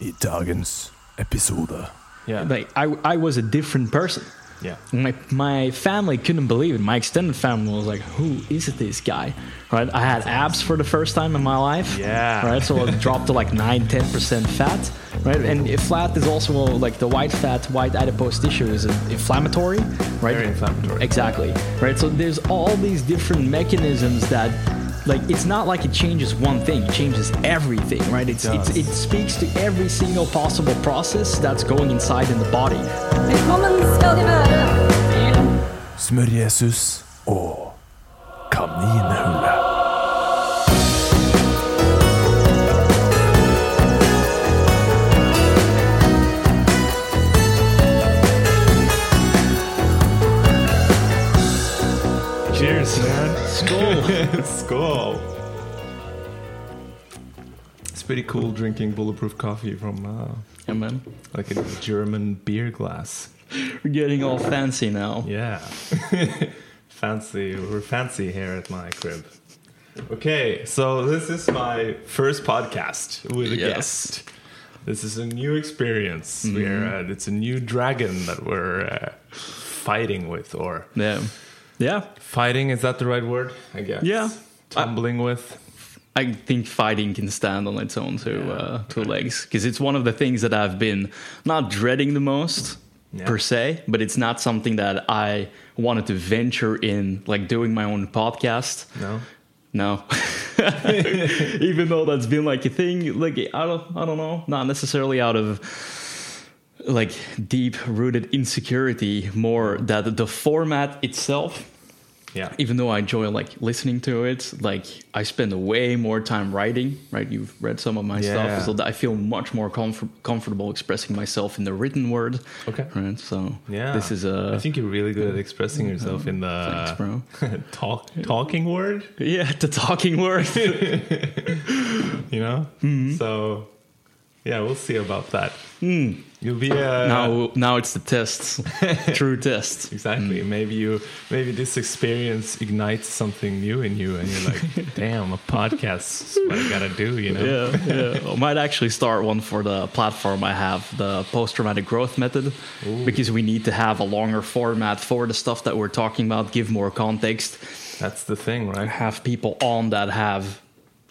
i dagens episode. Yeah. Like I, I was a different person. yeah. My my family couldn't believe it. My extended family was like, "Who is this guy?" Right? I had abs for the first time in my life. Yeah. Right. So it dropped to like nine, ten percent fat. Right. And if fat is also like the white fat, white adipose tissue is inflammatory. Right. Very inflammatory. Exactly. Right. So there's all these different mechanisms that. Like it's not like it changes one thing; it changes everything, right? It's, it's it speaks to every single possible process that's going inside in the body. Velkommen skal de være til Smør-Jesus og Skull. It's pretty cool drinking bulletproof coffee from uh, yeah, man. like a German beer glass. We're getting all fancy now. Yeah. fancy. We're fancy here at my crib. Okay, so this is my first podcast with a Yes. guest. This is a new experience. We're uh, it's a new dragon that we're uh, fighting with, or Yeah. Yeah. fighting is that the right word? I guess. Yeah. Tumbling with. I think fighting can stand on its own two, uh, two legs because it's one of the things that I've been not dreading the most Yeah. per se, but it's not something that I wanted to venture in, like doing my own podcast. No. No, even though that's been like a thing, like I don't, I don't know, not necessarily out of like deep rooted insecurity, more that the format itself Yeah. even though I enjoy like listening to it, like I spend way more time writing. Right, you've read some of my Yeah. stuff, so that I feel much more comfort- comfortable expressing myself in the written word. Okay. Right, so Yeah. this is a I think you're really good at expressing yourself in the Thanks, talk talking word. yeah, the talking word. You know. Mm-hmm. So yeah, we'll see about that. You'll be uh, now, now it's the tests, true tests. Exactly. Mm. Maybe you maybe this experience ignites something new in you, and you're like, "Damn, a podcast is what I gotta do." You know? Yeah, yeah. I might actually start one for the platform I have, the post traumatic growth method, because we need to have a longer format for the stuff that we're talking about, give more context. That's the thing, right? have people on that have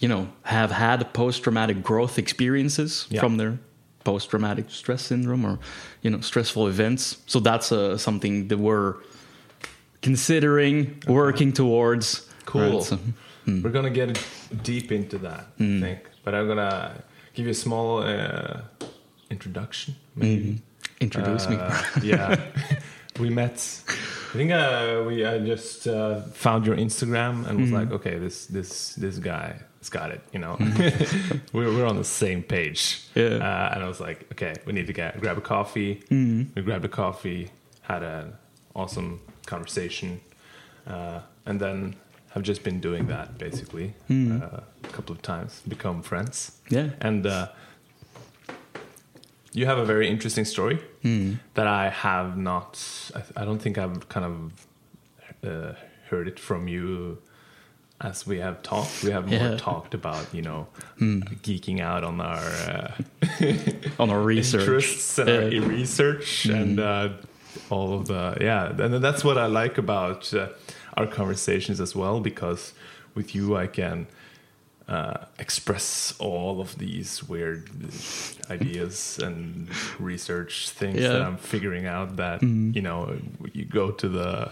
you know have had post-traumatic growth experiences Yeah. from their post-traumatic stress syndrome or you know stressful events so that's uh, something that we're considering working towards Cool. Right, so- We're gonna get deep into that, Mm. I think. But I'm gonna give you a small uh, introduction. Maybe. introduce me Uh, yeah, we met. I think uh, we I just uh, found your Instagram and was Mm-hmm. like, okay, this this this guy has got it. You know, we're we're on the same page. Mm-hmm. Yeah. Uh, and I was like, okay, we need to get grab a coffee. Mm-hmm. We grabbed a coffee, had an awesome conversation, uh, and then have just been doing that basically Mm-hmm. uh, a couple of times, become friends. Yeah. And uh, you have a very interesting story Hmm. that I have not. I, I don't think I've kind of uh, heard it from you as we have talked. We have more Yeah. Hmm. talked about you know geeking out on our uh, on our research interests and Yeah. Hmm. research and uh, all of the yeah. And that's what I like about uh, our conversations as well because with you I can uh, express all of these weird ideas and research things that I'm figuring out that Hmm. you know you go to the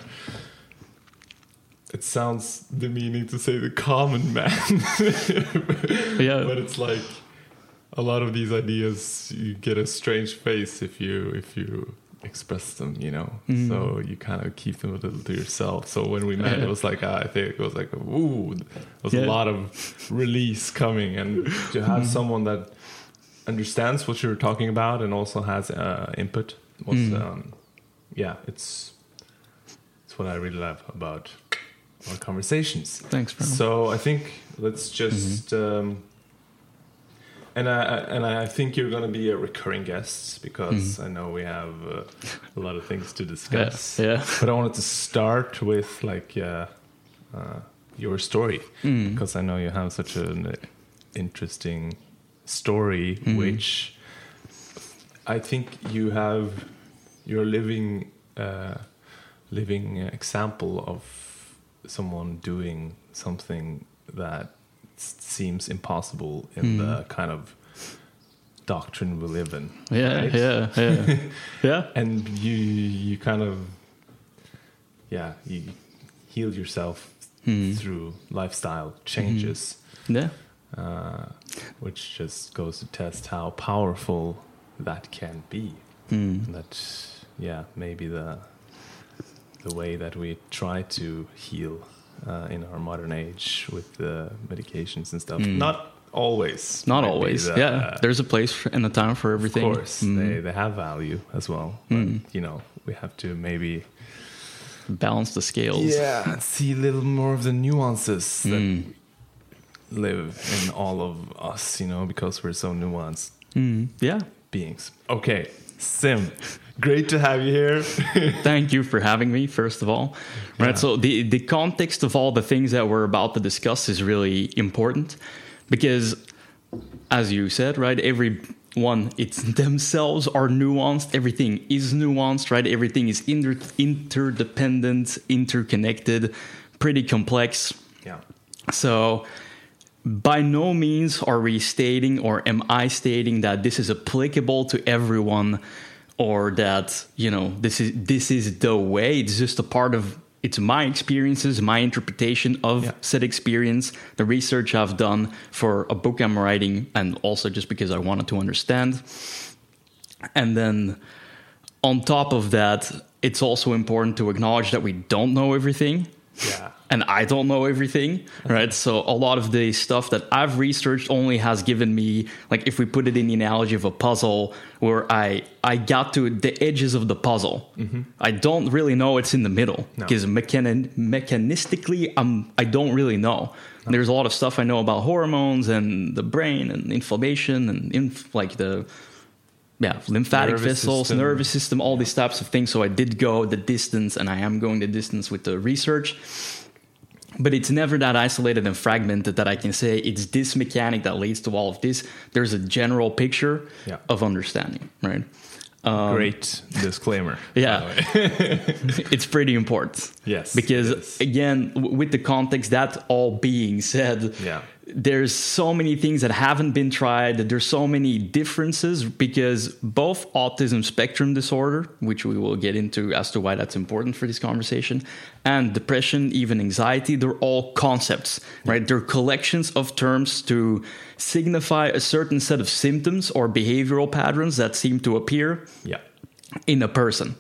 it sounds demeaning to say the common man. Yeah. But it's like a lot of these ideas you get a strange face if you if you express them you know? Mm. so you kind of keep them a little to yourself. So when we met it was like uh, i think it was like ooh there was Yeah. a lot of release coming. And to have someone that understands what you're talking about and also has uh, input was um, yeah it's it's what i really love about our conversations. Thanks bro so I think let's just, um, and I and I think you're going to be a recurring guest because I know we have uh, a lot of things to discuss. Yeah, yeah. But I wanted to start with like uh, uh, your story because I know you have such an interesting story, which I think you have you're living uh, living example of someone doing something that seems impossible in the kind of doctrine we live in. Yeah, right? yeah, yeah, yeah. and you you kind of yeah you heal yourself Hmm. through lifestyle changes Yeah. uh, which just goes to test how powerful that can be. And that yeah maybe the the way that we try to heal uh, in our modern age with the medications and stuff not always. Not always. the- yeah. There's a place and a time for everything. of course, Mm. they, they have value as well. But, Hmm. you know, we have to maybe Balance the scales. yeah see a little more of the nuances that Mm. live in all of us. You know, because we're so nuanced Mm. Yeah. beings. Okay, Sim, great to have you here. Thank you for having me, first of all. Right. So the the context of all the things that we're about to discuss is really important because, as you said, right, every one it's themselves are nuanced. Everything is nuanced, right? Everything is inter- interdependent, interconnected, pretty complex. yeah, So, by no means are we stating, or am I stating, that this is applicable to everyone, or that you know this is this is the way. It's just a part of. It's my experiences, my interpretation of Yeah. said experience, the research I've done for a book I'm writing, and also just because I wanted to understand. And then on top of that, it's also important to acknowledge that we don't know everything yeah, and I don't know everything, right? So a lot of the stuff that I've researched only has given me, like, if we put it in the analogy of a puzzle, where I I got to the edges of the puzzle. Mm-hmm. I don't really know it's in the middle No. because mechan- mechanistically, I'm I don't really know. There's a lot of stuff I know about hormones and the brain and inflammation and inf- like the yeah, lymphatic Nervous vessels, system. nervous system, all these types of things. So I did go the distance, and I am going the distance with the research. But it's never that isolated and fragmented that I can say it's this mechanic that leads to all of this. There's a general picture Yeah. of understanding, right? Um, great disclaimer. Yeah. it's pretty important. Yes, Because is. again, w- with the context, that all being said, Yeah. There's so many things that haven't been tried. There's so many differences because both autism spectrum disorder, which we will get into as to why that's important for this conversation, and depression, even anxiety, they're all concepts, right? They're collections of terms to signify a certain set of symptoms or behavioral patterns that seem to appear yeah, in a person,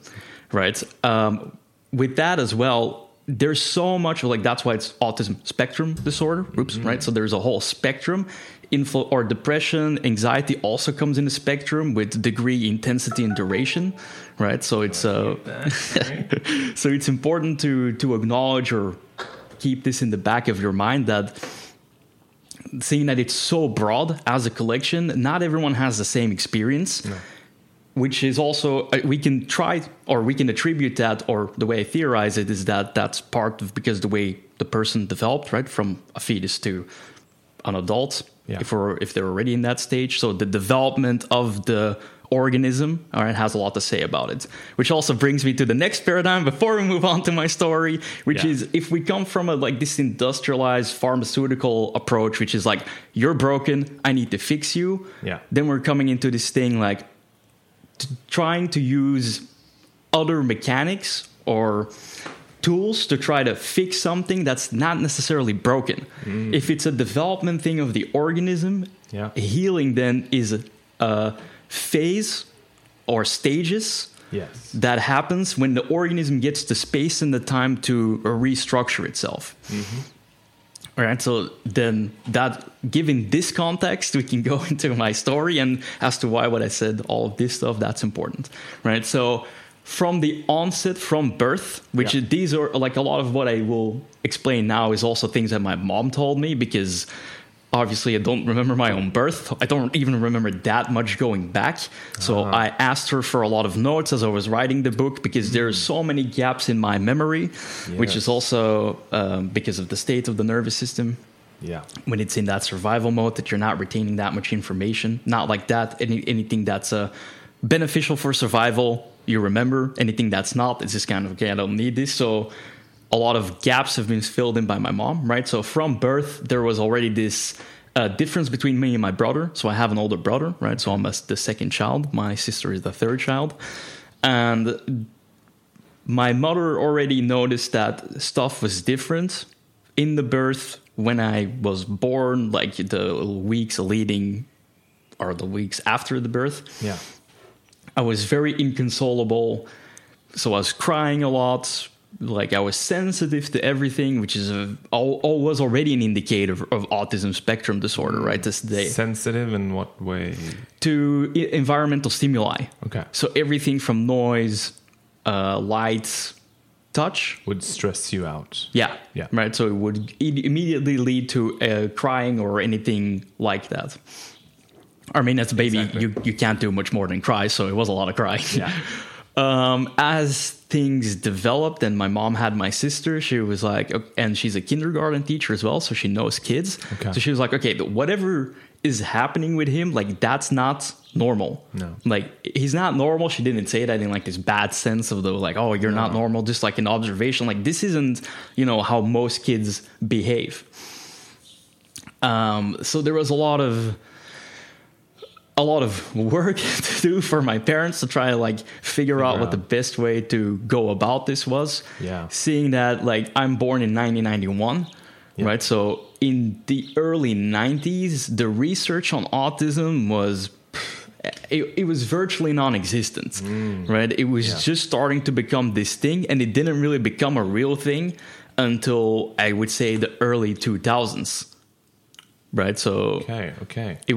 right? Um, with that as well, there's so much like that's why it's autism spectrum disorder. Oops, right? So there's a whole spectrum. Info or depression, anxiety also comes in the spectrum with degree, intensity, and duration, right? So it's uh, so it's important to to acknowledge or keep this in the back of your mind that seeing that it's so broad as a collection, not everyone has the same experience which is also uh, we can try or we can attribute that or the way i theorize it is that that's part of because the way the person developed right from a fetus to an adult Yeah. if we're if they're already in that stage so the development of the organism all right has a lot to say about it which also brings me to the next paradigm before we move on to my story which Yeah. is if we come from a like this industrialized pharmaceutical approach which is like you're broken i need to fix you Yeah. then we're coming into this thing like trying to use other mechanics or tools to try to fix something that's not necessarily broken. Mm. If it's a development thing of the organism, Yeah. healing then is a, phase or stages yes, that happens when the organism gets the space and the time to restructure itself. Mm-hmm. All right, so then that given this context, we can go into my story and as to why what I said, all of this stuff, that's important. Right. So from the onset, from birth, which Yeah. these are like a lot of what I will explain now is also things that my mom told me because obviously I don't remember my own birth. I don't even remember that much going back. So uh-huh. I asked her for a lot of notes as I was writing the book because there are hmm. so many gaps in my memory, which is also um, because of the state of the nervous system yeah, when it's in that survival mode that you're not retaining that much information. Not like that. Any, anything that's a beneficial for survival. You remember anything that's not, it's just kind of okay. I don't need this. So a lot of gaps have been filled in by my mom, right? So from birth, there was already this uh, difference between me and my brother. So I have an older brother, right? So I'm a, the second child. My sister is the third child, and my mother already noticed that stuff was different in the birth when I was born, like the weeks leading or the weeks after the birth. Yeah. I was very inconsolable. So I was crying a lot. Like I was sensitive to everything, which is a, all, all was already an indicator of, autism spectrum disorder, right? This day Sensitive in what way? to i- environmental stimuli. Okay. So everything from noise, uh, lights, touch. Would stress you out. Yeah. Yeah. Right. So it would immediately lead to uh, crying or anything like that. I mean, as a baby, Exactly. you, you can't do much more than cry. So it was a lot of crying. Yeah. um, as things developed and my mom had my sister, she was like, and she's a kindergarten teacher as well. So she knows kids. Okay. So she was like, okay, but whatever is happening with him, like that's not normal. No. Like he's not normal. She didn't say that in like this bad sense of the like, oh, you're not normal, just like an observation. Like this isn't, you know, how most kids behave. Um, so there was a lot of a lot of work to do for my parents to try to like figure out what the best way to go about this was. Yeah. Seeing that like I'm born in 1991, Yeah. right? So in the early 90s, the research on autism was it, it was virtually non-existent, right? It was Mm. Yeah. just starting to become this thing, and it didn't really become a real thing until I would say the early 2000s, right? So Okay. Okay. it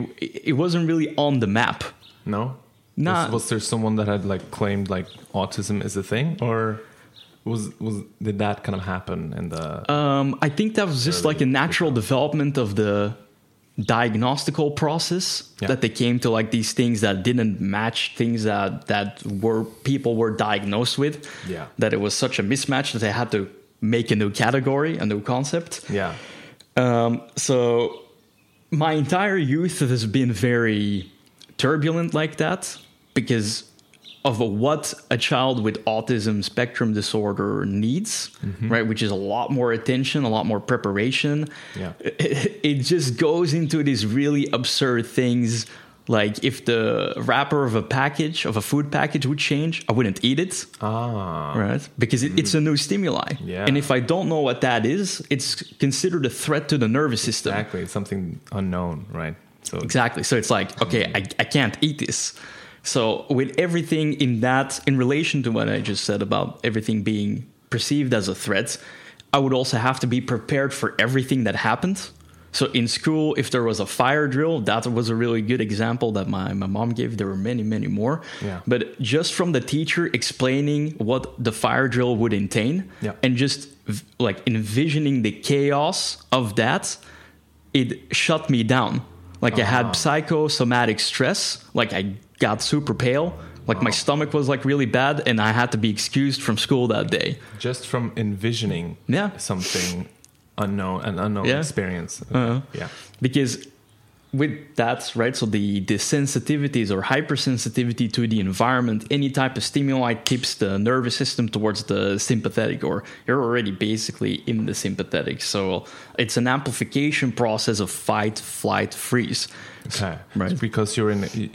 it wasn't really on the map. No. Nah. Was, was there someone that had like claimed like autism is a thing, or was was did that kind of happen in the? Um, I think that was just like a natural development of the diagnostical process Yeah. that they came to like these things that didn't match things that that were people were diagnosed with. Yeah. That it was such a mismatch that they had to make a new category, a new concept. yeah. Um, so my entire youth has been very turbulent like that because of what a child with autism spectrum disorder needs, mm-hmm. right? Which is a lot more attention, a lot more preparation. Yeah. It, it just goes into these really absurd things. Like if the wrapper of a package of a food package would change, I wouldn't eat it Ah. right? Because it, it's a new stimuli. Yeah. And if I don't know what that is, it's considered a threat to the nervous system. Exactly. It's something unknown, right? So Exactly. So it's like, okay, I, I can't eat this. So with everything in that, in relation to what I just said about everything being perceived as a threat, I would also have to be prepared for everything that happened. So in school, if there was a fire drill, that was a really good example that my, my mom gave. There were many, many more. Yeah. But just from the teacher explaining what the fire drill would entail Yeah. and just like envisioning the chaos of that, it shut me down. Like I had uh-huh. psychosomatic stress. Like I got super pale. Like my stomach was like really bad, and I had to be excused from school that day. just from envisioning Yeah. something unknown, an unknown Yeah. experience. Uh-huh. Yeah. because with that right so the the sensitivities or hypersensitivity to the environment any type of stimuli tips the nervous system towards the sympathetic or you're already basically in the sympathetic so it's an amplification process of fight flight freeze Okay. Right. It's because you're in a,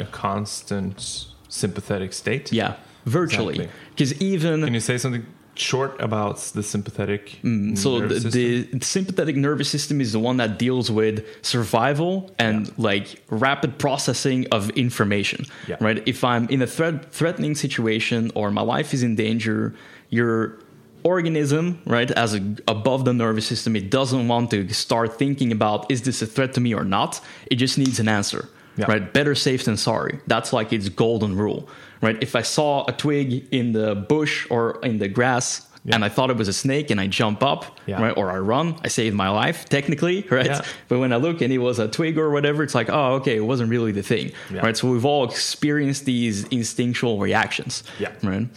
a constant sympathetic state. yeah virtually Exactly. because even Can you say something short about the sympathetic? Mm, so nervous the, system? the sympathetic nervous system is the one that deals with survival and like rapid processing of information Yeah. right if i'm in a threat, threatening situation or my life is in danger your organism right as a, above the nervous system it doesn't want to start thinking about is this a threat to me or not it just needs an answer Yeah. right better safe than sorry that's like its golden rule right if i saw a twig in the bush or in the grass and I thought it was a snake, and I jump up, Yeah. right, or I run. I saved my life, technically, right? Yeah. But when I look and it was a twig or whatever, it's like, oh, okay, it wasn't really the thing, Yeah. right? So we've all experienced these instinctual reactions, Yeah. right?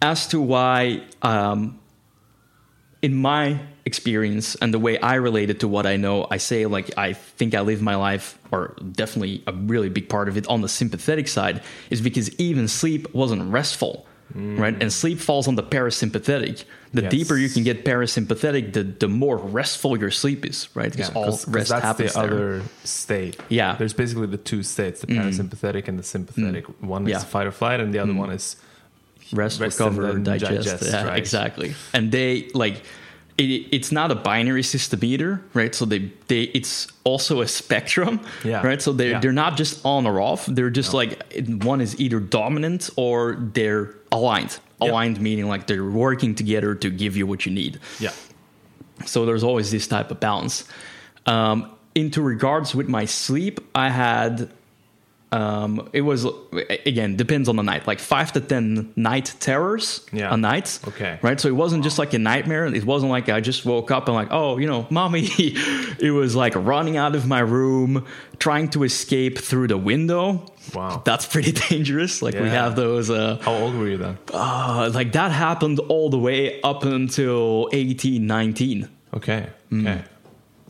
As to why um, in my experience and the way I relate it to what I know, I say like I think I live my life, or definitely a really big part of it on the sympathetic side, is because even sleep wasn't restful. Right, and sleep falls on the parasympathetic. The Yes. deeper you can get parasympathetic, the the more restful your sleep is. Right, because Yeah, all 'cause- 'cause rest that's happens the there. other state. Yeah. Mm. there's basically the two states: the parasympathetic and the sympathetic. One Yeah. Mm. is fight or flight, and the other one is rest, Rest recover, digest. digest, yeah, right. exactly. And they like it, it's not a binary system either, right? So they they it's also a spectrum, Yeah. right? So they Yeah. they're not just on or off. They're just like one is either dominant or they're aligned. Yeah. Aligned meaning like they're working together to give you what you need. yeah, So there's always this type of balance. Um, into regards with my sleep, I had um, it was again depends on the night, like five to ten night terrors Yeah. a night. Okay. right. So it wasn't just like a nightmare. It wasn't like I just woke up and like, oh, you know, mommy. it was like running out of my room, trying to escape through the window. Wow. that's pretty dangerous. Like we have those. Uh, How old were you then? uh, like that happened all the way up until eighteen, nineteen. Okay, Mm. okay,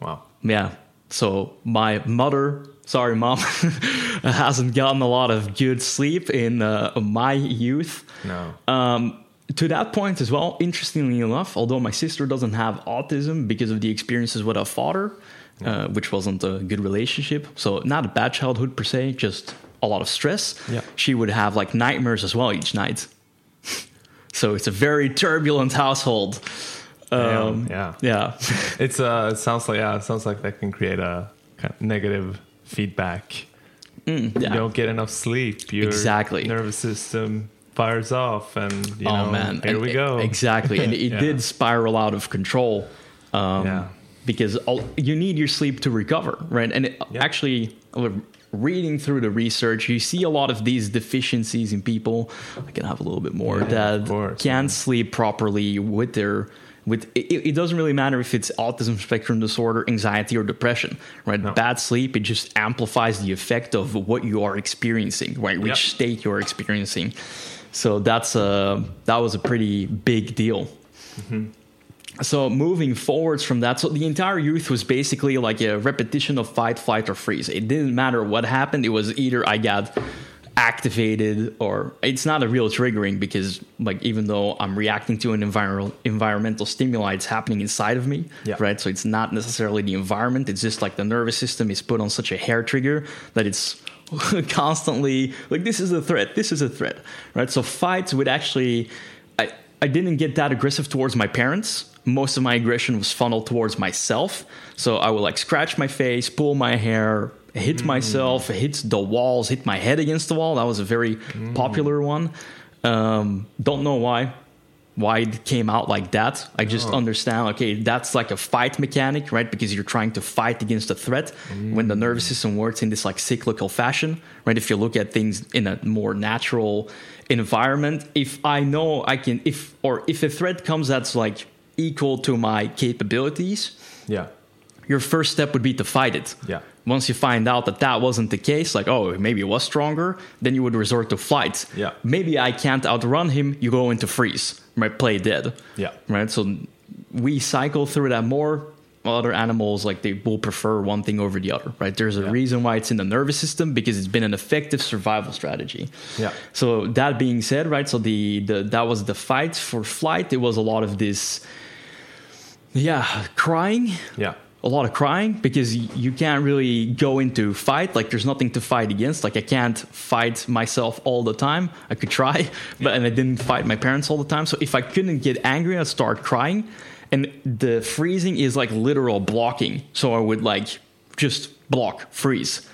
wow. Yeah. So my mother, sorry, mom, hasn't gotten a lot of good sleep in uh, my youth. No. Um, to that point as well, interestingly enough, although my sister doesn't have autism because of the experiences with her father, uh, which wasn't a good relationship, so not a bad childhood per se, just a lot of stress. Yeah. She would have like nightmares as well each night. so it's a very turbulent household. Um, yeah. Yeah. It's uh, it sounds like yeah, it sounds like that can create a kind of negative feedback. Mm, yeah. You don't get enough sleep. Your Exactly. nervous system fires off, and you oh know, man here And we go. exactly and it Yeah. did spiral out of control um, Yeah. because all, you need your sleep to recover right and it, Yeah. actually reading through the research you see a lot of these deficiencies in people i can have a little bit more Yeah, that course, can't yeah. sleep properly with their with it, it doesn't really matter if it's autism spectrum disorder anxiety or depression right? No. bad sleep it just amplifies the effect of what you are experiencing right? Which Yep. state you're experiencing. So that's a that was a pretty big deal. Mm-hmm. So moving forwards from that so the entire youth was basically like a repetition of fight flight or freeze. It didn't matter what happened. It was either i got activated or it's not a real triggering because like even though i'm reacting to an enviro- environmental stimuli it's happening inside of me Yeah. right? So it's not necessarily the environment. It's just like the nervous system is put on such a hair trigger that it's constantly like this is a threat. This is a threat right? So fights would actually i i didn't get that aggressive towards my parents. Most of my aggression was funneled towards myself. So i would like scratch my face pull my hair hit mm-hmm. myself hit the walls hit my head against the wall that was a very mm-hmm. popular one um, don't know why why it came out like that. I just oh. understand, okay, that's like a fight mechanic, right? Because you're trying to fight against a threat when the mm. nervous system works in this like cyclical fashion, right? If you look at things in a more natural environment, if I know I can, if, or if a threat comes that's like equal to my capabilities, yeah, your first step would be to fight it. Yeah. Once you find out that that wasn't the case, like, oh, maybe it was stronger, then you would resort to flight. Yeah. Maybe I can't outrun him, you go into freeze, right? Play dead. Yeah. Right? So we cycle through that more. Other animals, like, they will prefer one thing over the other, right? There's a Yeah. reason why it's in the nervous system because it's been an effective survival strategy. Yeah. So that being said, right? So the, the that was the fight for flight. It was a lot of this, yeah, crying yeah, a lot of crying because you can't really go into fight. Like there's nothing to fight against. Like i can't fight myself all the time. I could try but and i didn't fight my parents all the time. So if i couldn't get angry i'd start crying. And the freezing is like literal blocking. So i would like just block freeze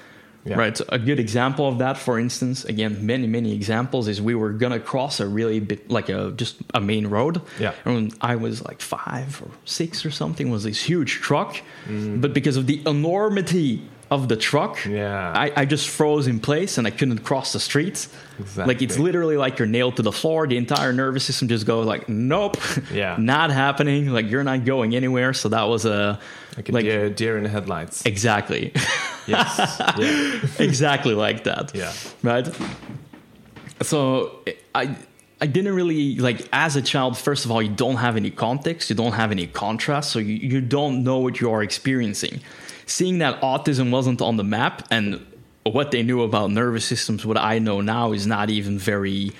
Yeah. right so a good example of that for instance again many many examples is we were gonna cross a really bit like a just a main road Yeah. and when I was like five or six or something, was this huge truck. Mm. But because of the enormity of the truck, Yeah. I, I just froze in place and I couldn't cross the street. Like it's literally like you're nailed to the floor. The entire nervous system just goes like, nope, Yeah. not happening. Like you're not going anywhere. So that was a like a deer, deer in the headlights. exactly, yes, yeah, exactly like that. yeah, right? So I I didn't really like as a child. First of all, you don't have any context, you don't have any contrast, so you, you don't know what you are experiencing. Seeing that autism wasn't on the map and what they knew about nervous systems, what I know now, is not even very,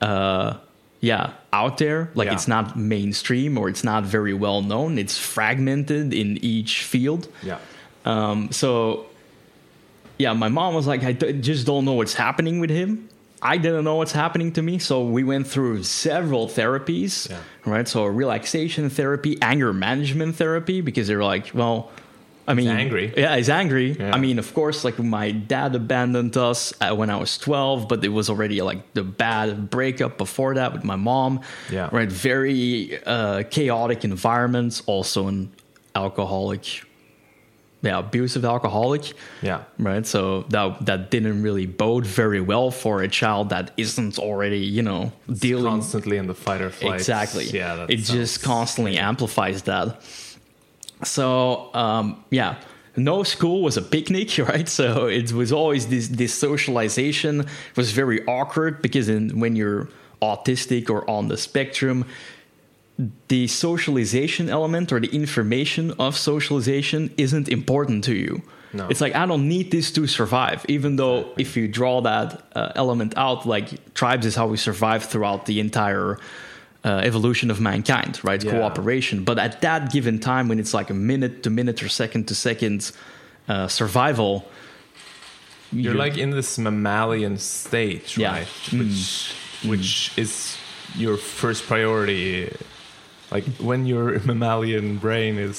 uh, yeah, out there. Like Yeah. it's not mainstream or it's not very well known. It's fragmented in each field. Yeah. Um, so, yeah, my mom was like, I d- just don't know what's happening with him. I didn't know what's happening to me. So we went through several therapies, Yeah. right? So relaxation therapy, anger management therapy, because they're like, well, I mean, he's angry. Yeah, he's angry. Yeah. I mean, of course, like my dad abandoned us uh, when I was 12, but it was already like the bad breakup before that with my mom. Yeah. Right. Very uh, chaotic environments, also an alcoholic, yeah, abusive alcoholic. Yeah. Right. So that that didn't really bode very well for a child that isn't already, you know, dealing Constantly in the fight or flight. Exactly. Yeah. That it just constantly amplifies that. So um, yeah, no school was a picnic, right? So it was always this this socialization was very awkward because in, when you're autistic or on the spectrum, the socialization element or the information of socialization isn't important to you. No. It's like I don't need this to survive. Even though if you draw that uh, element out, like tribes is how we survive throughout the entire uh, evolution of mankind, right? Yeah. Cooperation. But at that given time, when it's like a minute to minute or second to second uh, survival, You're like in this mammalian state, Yeah. right? Which which is your first priority. Like when your mammalian brain is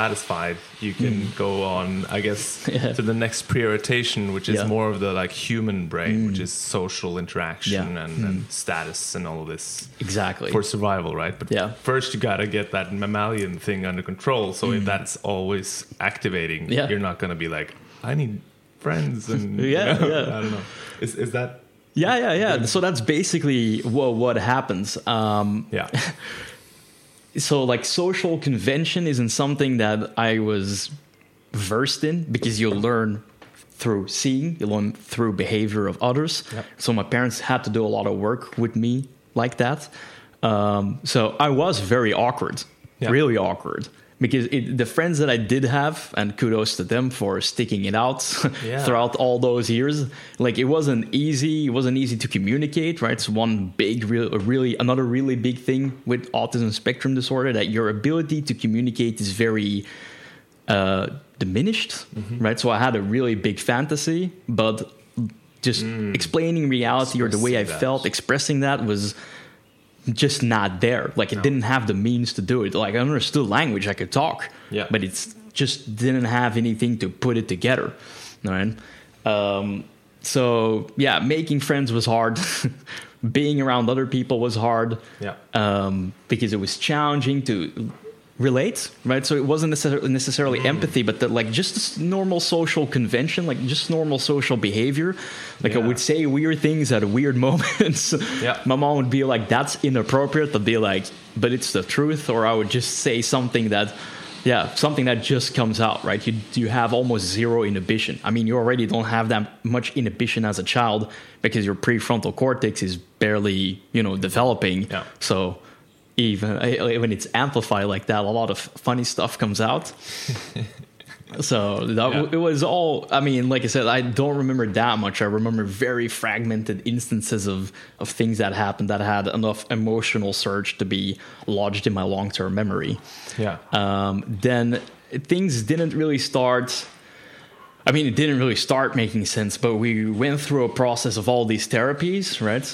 satisfied, you can go on, I guess, Yeah. to the next prioritization, which is Yeah. more of the like human brain, which is social interaction Yeah. and, and status and all of this exactly. for survival, right? But Yeah. first you gotta get that mammalian thing under control. So if that's always activating, Mm. You're not gonna be like, I need friends and Yeah, you know, yeah. I don't know. Is is that yeah, yeah, yeah. So that's basically what what happens. Um, yeah? so like social convention isn't something that I was versed in because you learn through seeing, you learn through behavior of others. Yep. So my parents had to do a lot of work with me like that. Um, so I was very awkward, Yeah. really awkward. Because it, the friends that I did have, and kudos to them for sticking it out Yeah. throughout all those years. Like it wasn't easy. It wasn't easy to communicate. Right. It's one big, real, really another really big thing with autism spectrum disorder that your ability to communicate is very uh, diminished. Mm-hmm. Right. So I had a really big fantasy, but just explaining reality or the way I Mm. That. felt, expressing that was just not there. Like it didn't have the means to do it. Like I understood language, I could talk, Yeah. but it's just didn't have anything to put it together. Right. Um, so yeah, making friends was hard. Being around other people was hard Yeah. um, because it was challenging to relate, right? So it wasn't necessarily, necessarily Mm. empathy, but that like just this normal social convention, like just normal social behavior. Like I would say weird things at weird moments. Yeah. My mom would be like, "That's inappropriate," to be like, "But it's the truth," or I would just say something that. Yeah, something that just comes out, right? You you have almost zero inhibition. I mean, you already don't have that much inhibition as a child because your prefrontal cortex is barely, you know, developing. Yeah. So even uh, when it's amplified like that, a lot of funny stuff comes out. so that, Yeah. it was all. I mean, like I said, I don't remember that much. I remember very fragmented instances of of things that happened that had enough emotional surge to be lodged in my long term memory. Yeah. Um, then things didn't really start. I mean, it didn't really start making sense, but we went through a process of all these therapies, right?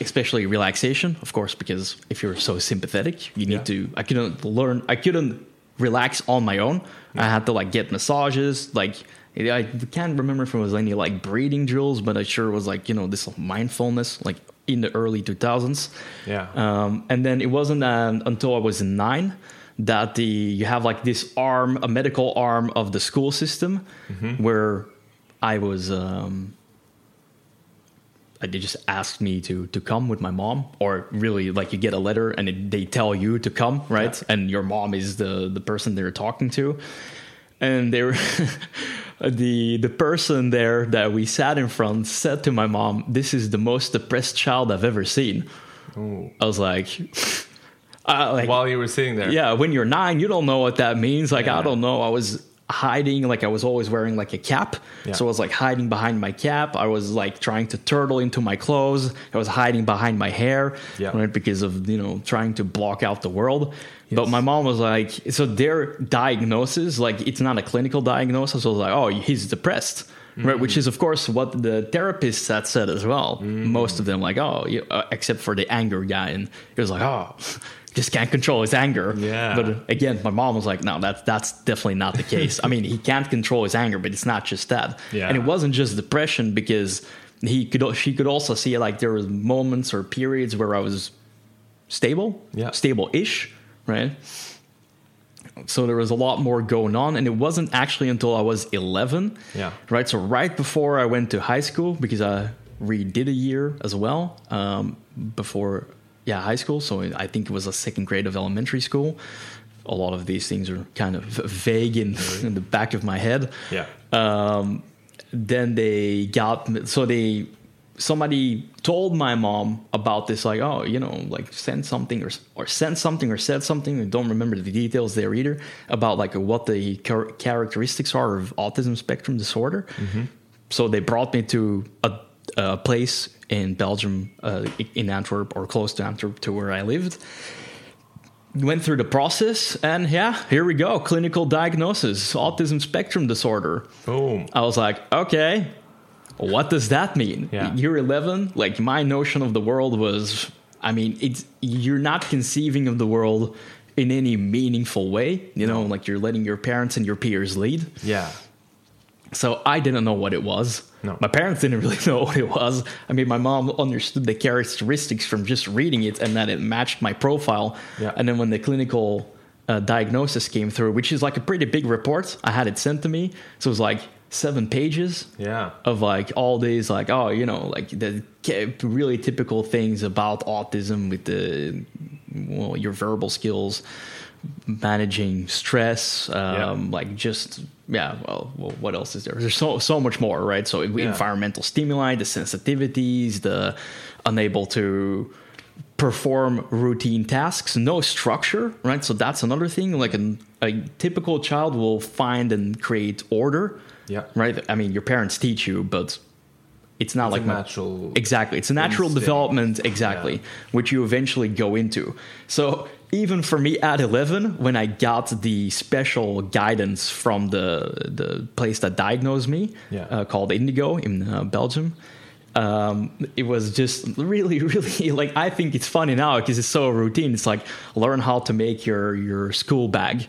Especially relaxation, of course, because if you're so sympathetic, you need Yeah. to. I couldn't learn. I couldn't relax on my own. I had to like get massages. Like I can't remember if it was any like breathing drills, but I sure was like you know this mindfulness, like in the early 2000s. Yeah. Um, and then it wasn't um, until I was nine that the you have like this arm, a medical arm of the school system, where I was. Um, they just asked me to to come with my mom, or really like you get a letter and it, they tell you to come, right? Yeah. And your mom is the the person they're talking to, and they were. The the person there that we sat in front said to my mom, "This is the most depressed child I've ever seen." Oh. I was like, uh, like While you were sitting there. yeah, when you're nine, you don't know what that means. Like, Yeah. I don't know. I was hiding, like, I was always wearing like a cap. Yeah. So I was like hiding behind my cap. I was like trying to turtle into my clothes. I was hiding behind my hair, Yeah. right? Because of, you know, trying to block out the world. But my mom was like, so their diagnosis, like, it's not a clinical diagnosis. So I was like, oh, he's depressed. Right, which is of course what the therapists had said as well. Most of them, like, oh, you, uh, except for the anger guy, and he was like, oh, just can't control his anger. Yeah. But again, my mom was like, no, that's that's definitely not the case. I mean, he can't control his anger, but it's not just that. Yeah. And it wasn't just depression because he could she could also see like there was moments or periods where I was stable, Yeah. stable-ish, right? So there was a lot more going on, and it wasn't actually until I was 11, Yeah. right? So right before I went to high school, because I redid a year as well um, before, yeah, high school. So I think it was a second grade of elementary school. A lot of these things are kind of vague in, in the back of my head Yeah. um, then they got me so they somebody told my mom about this like oh you know like send something or or send something or said something i don't remember the details there either about like what the char- characteristics are of autism spectrum disorder so they brought me to a, a place in belgium uh, in antwerp or close to antwerp to where i lived went through the process and yeah here we go clinical diagnosis autism spectrum disorder Boom. I was like, okay, what does that mean? Yeah. You're 11. Like my notion of the world was, I mean, it's you're not conceiving of the world in any meaningful way. You know, like you're letting your parents and your peers lead. Yeah. So I didn't know what it was. No. My parents didn't really know what it was. I mean, my mom understood the characteristics from just reading it and that it matched my profile. Yeah. And then when the clinical uh, diagnosis came through, which is like a pretty big report, I had it sent to me. So it was like seven pages Yeah. of like all these like oh you know like the really typical things about autism with the well your verbal skills managing stress um like just yeah well, well what else is there there's so so much more right so Yeah. environmental stimuli the sensitivities the unable to perform routine tasks no structure right so that's another thing like an, a typical child will find and create order Yeah. right i mean your parents teach you but it's not It's like a natural. exactly it's a natural instinct. development exactly Yeah. which you eventually go into so even for me at 11 when i got the special guidance from the the place that diagnosed me Yeah. uh, called indigo in uh, belgium um, it was just really really like i think it's funny now because it's so routine it's like learn how to make your your school bag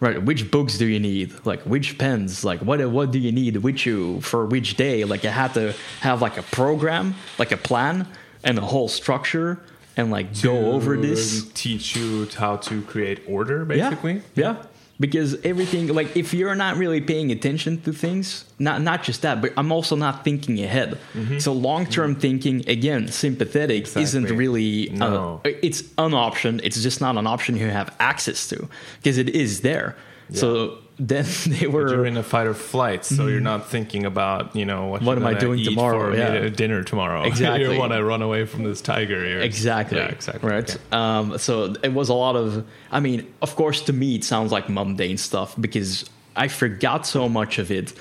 Right. Which books do you need? Like which pens? Like what what do you need? Which you for which day? Like I had to have like a program, like a plan, and a whole structure, and like go over this. Teach you how to create order, Yeah, basically. yeah. Because everything, like if you're not really paying attention to things, not not just that, but I'm also not thinking ahead. So long term thinking, again, sympathetic isn't Mm-hmm. Really. No. Uh, it's an option. It's just not an option you have access to because it is there. So then they were. You're in a fight or flight, so you're not thinking about you know what. What am I doing tomorrow? Yeah. dinner tomorrow. Exactly. you want to run away from this tiger here. Exactly. Yeah, exactly. Right. Okay. Um, so it was a lot of. I mean, of course, to me, it sounds like mundane stuff because I forgot so much of it,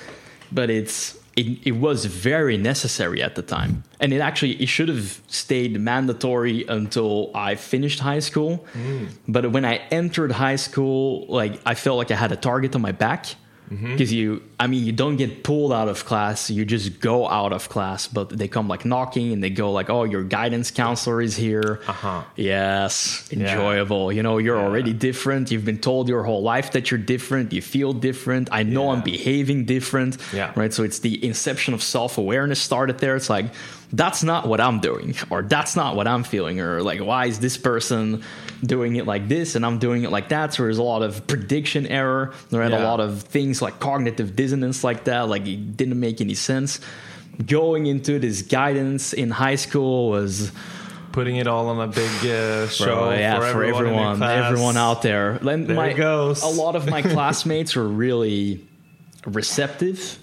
but it's it, it was very necessary at the time, and it actually it should have stayed mandatory until I finished high school. Mm. But when I entered high school, like I felt like I had a target on my back because you i mean you don't get pulled out of class. You just go out of class but they come like knocking and they go like oh your guidance counselor is here. Uh-huh. yes. Enjoyable. You know you're already different. You've been told your whole life that you're different. You feel different. I know i'm behaving different. Yeah. right? So it's the inception of self-awareness started there. It's like that's not what i'm doing or that's not what i'm feeling or like why is this person doing it like this and i'm doing it like that so there's a lot of prediction error there and a lot of things like cognitive dissonance like that like it didn't make any sense going into this guidance in high school was Putting it all on a big uh, show Bro, yeah, for, everyone, everyone, everyone out there. And There my, it goes. A lot of my classmates were really receptive.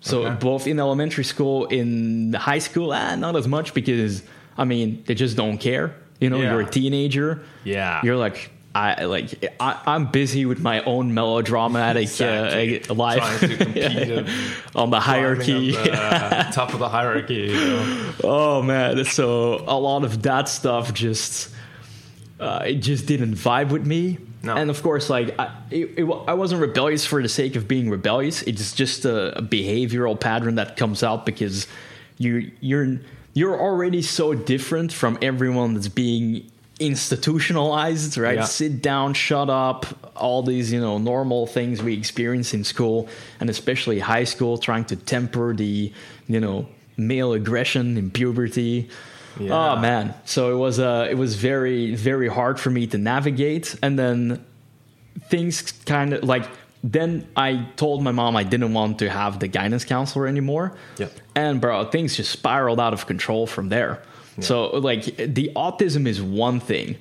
So Okay. both in elementary school, in high school, ah, not as much because I mean they just don't care. You know, Yeah. you're a teenager. Yeah. You're like, I like, I, I'm busy with my own melodramatic Exactly. uh, life Trying to compete on the hierarchy. The top of the hierarchy. You know? Oh man, so a lot of that stuff just uh, it just didn't vibe with me. No. And of course, like I, it, it, I wasn't rebellious for the sake of being rebellious. It's just a, a behavioral pattern that comes out because you you're you're already so different from everyone that's being institutionalized, right? Yeah. Sit down, shut up, all these you know normal things we experience in school, and especially high school, trying to temper the you know male aggression in puberty. Yeah. Oh man, so it was uh, it was very very hard for me to navigate, and then things kind of like then I told my mom I didn't want to have the guidance counselor anymore. Yep. And bro, things just spiraled out of control from there. So like the autism is one thing,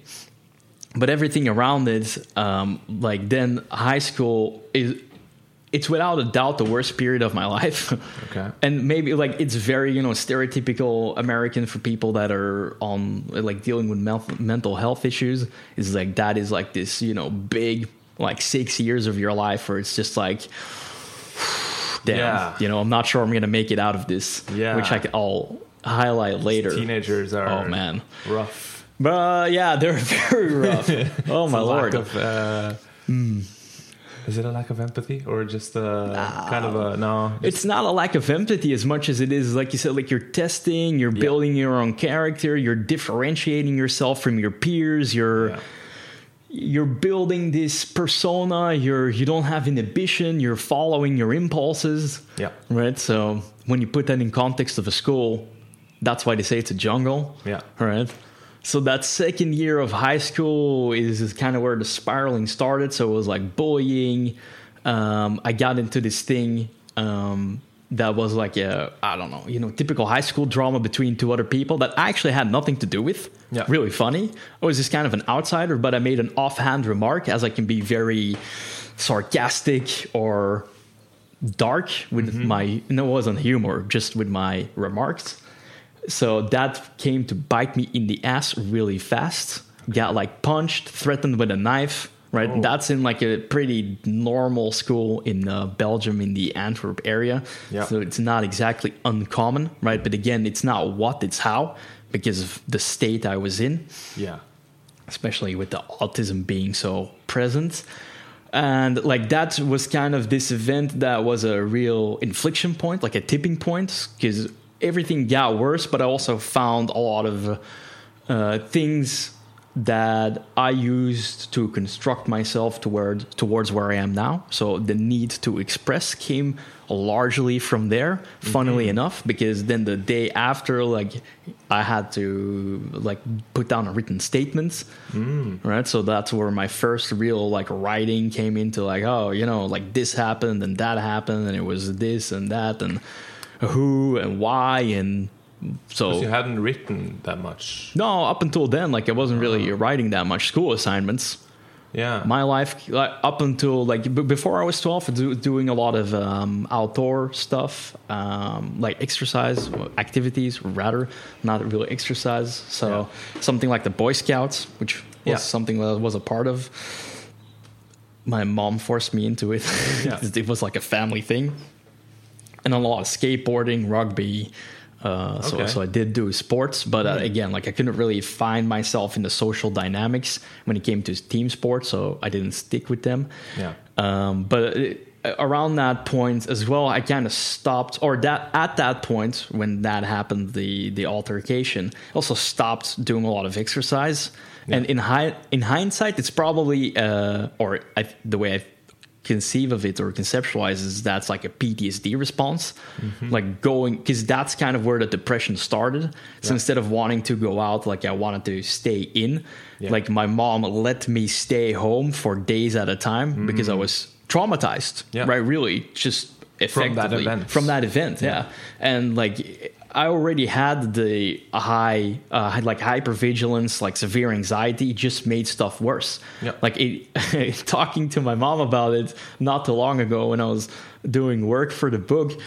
but everything around it, um, like then high school is. It's without a doubt the worst period of my life. Okay. And maybe like it's very you know stereotypical American for people that are on like dealing with mel- mental health issues. Is like that is like this you know big like six years of your life where it's just like damn Yeah. you know I'm not sure I'm gonna make it out of this. Yeah. Which I can all highlight later. Teenagers are Oh man. rough. But uh, yeah, they're very rough. oh my lord. Of, uh, Is it a lack of empathy or just a kind of a no? it's not a lack of empathy as much as it is like you said like you're testing you're building your own character you're differentiating yourself from your peers you're Yeah. you're building this persona you're you don't have inhibition you're following your impulses Yeah. right so when you put that in context of a school that's why they say it's a jungle Yeah. right so that second year of high school is, is kind of where the spiraling started. So it was like bullying. Um, i got into this thing um, that was like a i don't know you know typical high school drama between two other people that i actually had nothing to do with. Yeah. really funny. I was just kind of an outsider but i made an offhand remark as i can be very sarcastic or dark with my no it wasn't humor just with my remarks so that came to bite me in the ass really fast got like punched threatened with a knife right Oh. that's in like a pretty normal school in uh, belgium in the antwerp area Yeah. so it's not exactly uncommon right but again it's not what it's how because of the state i was in Yeah. especially with the autism being so present. And like that was kind of this event that was a real inflection point, like a tipping point, because everything got worse. But I also found a lot of uh, things that I used to construct myself toward towards where I am now. So the need to express came largely from there. Funnily enough, because then the day after, like I had to like put down a written statement, right? So that's where my first real like writing came into. Like, oh, you know, like this happened and that happened, and it was this and that and who and why and so you hadn't written that much. no, up until then, like I wasn't really writing that much school assignments. Yeah. My life, like, up until like b- before I was twelve, do, doing a lot of um, outdoor stuff, um, like exercise activities, rather not really exercise. So something like the Boy Scouts, which was Yeah. something that I was a part of. My mom forced me into it. Yeah. it was like a family thing, and a lot of skateboarding, rugby. Uh, so, Okay. so I did do sports, but uh, again, like I couldn't really find myself in the social dynamics when it came to team sports, so I didn't stick with them. Yeah. Um, but it, around that point as well, I kind of stopped, or that at that point when that happened, the the altercation, also stopped doing a lot of exercise. And in high, in hindsight, it's probably, uh, or I, the way I conceive of it or conceptualize is that's like a PTSD response, mm-hmm. like going because that's kind of where the depression started. So Yeah. instead of wanting to go out, like I wanted to stay in. Yeah. Like my mom let me stay home for days at a time because I mm. was traumatized. Yeah. Right, really, just From that event. From that event, yeah. And like I already had the high, uh, had like hypervigilance, like severe anxiety, it just made stuff worse. Yeah. Like it, talking to my mom about it not too long ago when I was doing work for the book.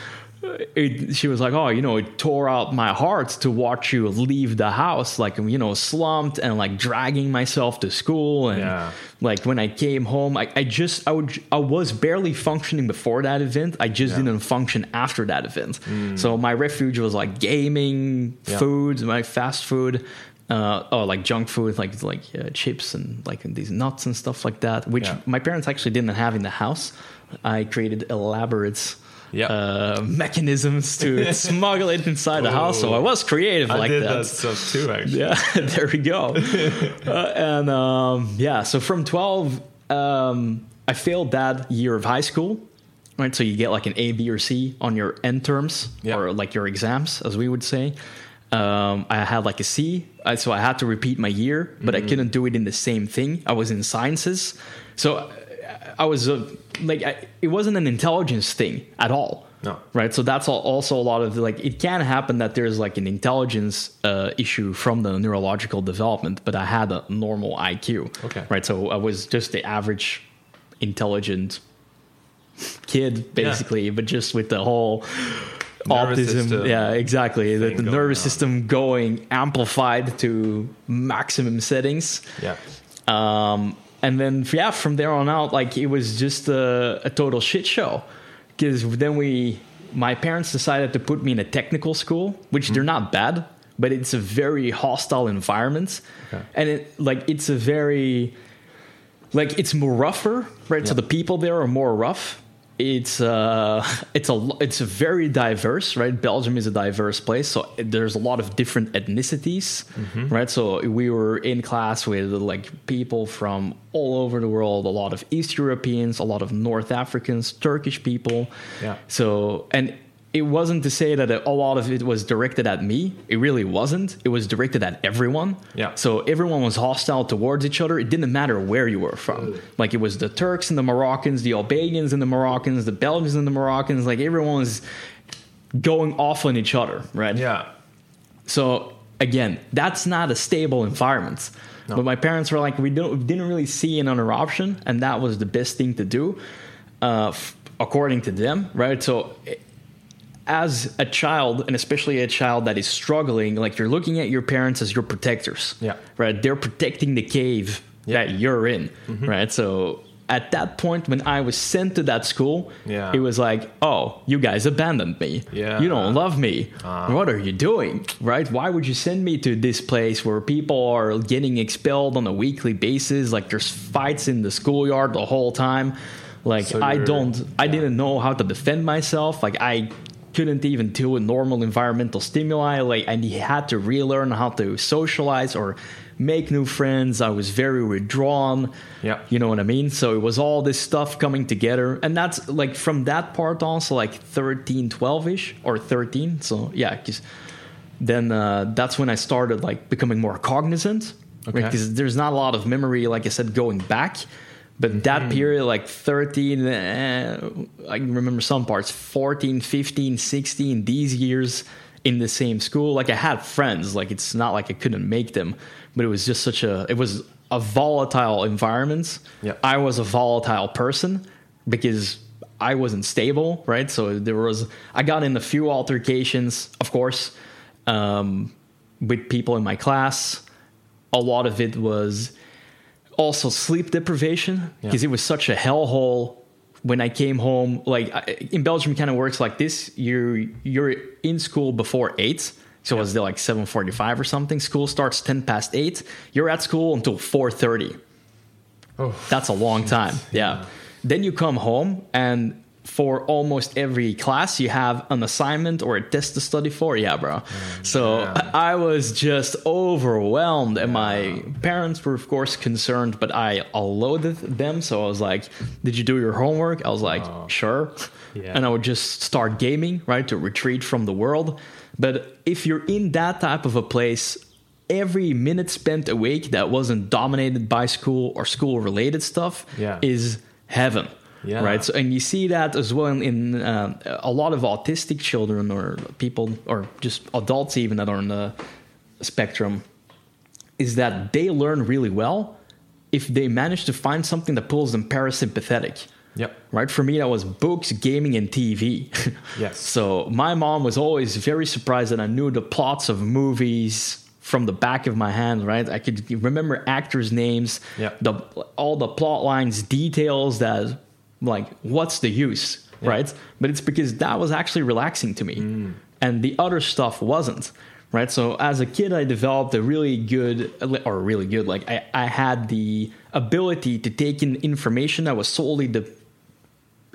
It, she was like, "Oh, you know, it tore out my heart to watch you leave the house, like you know, slumped and like dragging myself to school, and Yeah. like when I came home, I, I just I would I was barely functioning before that event. I just Yeah. didn't function after that event. So my refuge was like gaming, Yeah. food, my fast food." Uh, oh, like junk food, like like uh, chips and like these nuts and stuff like that, which Yeah. my parents actually didn't have in the house. I created elaborate Yeah. uh, mechanisms to smuggle it inside the house. So I was creative I like did that. that stuff too, actually. Yeah, there we go. uh, and um, yeah, so from 12, um, I failed that year of high school. Right, so you get like an A, B, or C on your end terms, Yeah. or like your exams, as we would say. Um, I had like a C, so I had to repeat my year, but Mm-hmm. I couldn't do it in the same thing. I was in sciences, so I was uh, like, I, it wasn't an intelligence thing at all No. right so that's also a lot of like it can happen that there's like an intelligence uh, issue from the neurological development but i had a normal iq Okay. right so i was just the average intelligent kid basically but just with the whole Nervous autism system yeah exactly the, the nervous on. system going amplified to maximum settings Yeah. um, and then yeah, from there on out, like it was just a, a total shit show. Because then we, my parents decided to put me in a technical school, which they're mm-hmm. not bad, but it's a very hostile environment, Okay. and it like it's a very, like it's more rougher, right? So the people there are more rough. It's uh, it's a it's a very diverse, right? Belgium is a diverse place, so there's a lot of different ethnicities, right? So we were in class with like people from all over the world, a lot of East Europeans, a lot of North Africans, Turkish people. Yeah. So and it wasn't to say that a lot of it was directed at me. It really wasn't. It was directed at everyone. Yeah. So everyone was hostile towards each other. It didn't matter where you were from. Like it was the Turks and the Moroccans, the Albanians and the Moroccans, the Belgians and the Moroccans. Like everyone was going off on each other, right? Yeah. So again, that's not a stable environment. No. But my parents were like, we don't, we didn't really see another option, and that was the best thing to do, uh, f- according to them, right? So. As a child, and especially a child that is struggling, like you're looking at your parents as your protectors, Yeah. right? They're protecting the cave Yeah. that you're in, Mm-hmm. right? So at that point, when I was sent to that school, Yeah. it was like, oh, you guys abandoned me. Yeah. You don't love me. Ah. what are you doing? Right? Why would you send me to this place where people are getting expelled on a weekly basis? Like there's fights in the schoolyard the whole time. Like So I don't, I yeah. didn't know how to defend myself. Like I couldn't even deal with normal environmental stimuli. Like and he had to relearn how to socialize or make new friends. I was very withdrawn. Yeah. You know what I mean? So it was all this stuff coming together. And that's like from that part on, so like 13, 12 ish or 13. So yeah, because then uh, that's when I started like becoming more cognizant. Okay. Because there's not a lot of memory, like I said, going back. But that Mm-hmm. period, like 13, eh, I can remember some parts, 14, 15, 16, these years in the same school. Like I had friends, like it's not like I couldn't make them, but it was just such a, it was a volatile environment. Yeah. I was a volatile person because I wasn't stable, right? So there was, I got in a few altercations, of course, um, with people in my class. A lot of it was also sleep deprivation because Yeah. it was such a hellhole when I came home. Like I- in Belgium, kind of works like this: you're you're in school before eight. So it was like seven forty-five or something. School starts ten past eight. You're at school until four thirty. Oh, That's a long time. Yeah. Then you come home and for almost every class you have an assignment or a test to study for. Yeah, bro. Mm, so yeah. I was just overwhelmed and my parents were of course concerned, but I loathed them. So I was like, "Did you do your homework?" I was like, Oh. "Sure." Yeah. And I would just start gaming, right, to retreat from the world. But if you're in that type of a place, every minute spent awake that wasn't dominated by school or school related stuff Yeah. is heaven. Yeah. Right. So, and you see that as well in uh, a lot of autistic children or people or just adults even that are on the spectrum is that they learn really well if they manage to find something that pulls them parasympathetic. Yep. Right? For me, that was books, gaming, and TV. Yes. So my mom was always very surprised that I knew the plots of movies from the back of my hand, right? I could remember actors' names, Yeah. the all the plot lines, details that like what's the use, right? But it's because that was actually relaxing to me. Mm. And the other stuff wasn't. Right. So as a kid I developed a really good or really good, like I, I had the ability to take in information that was solely the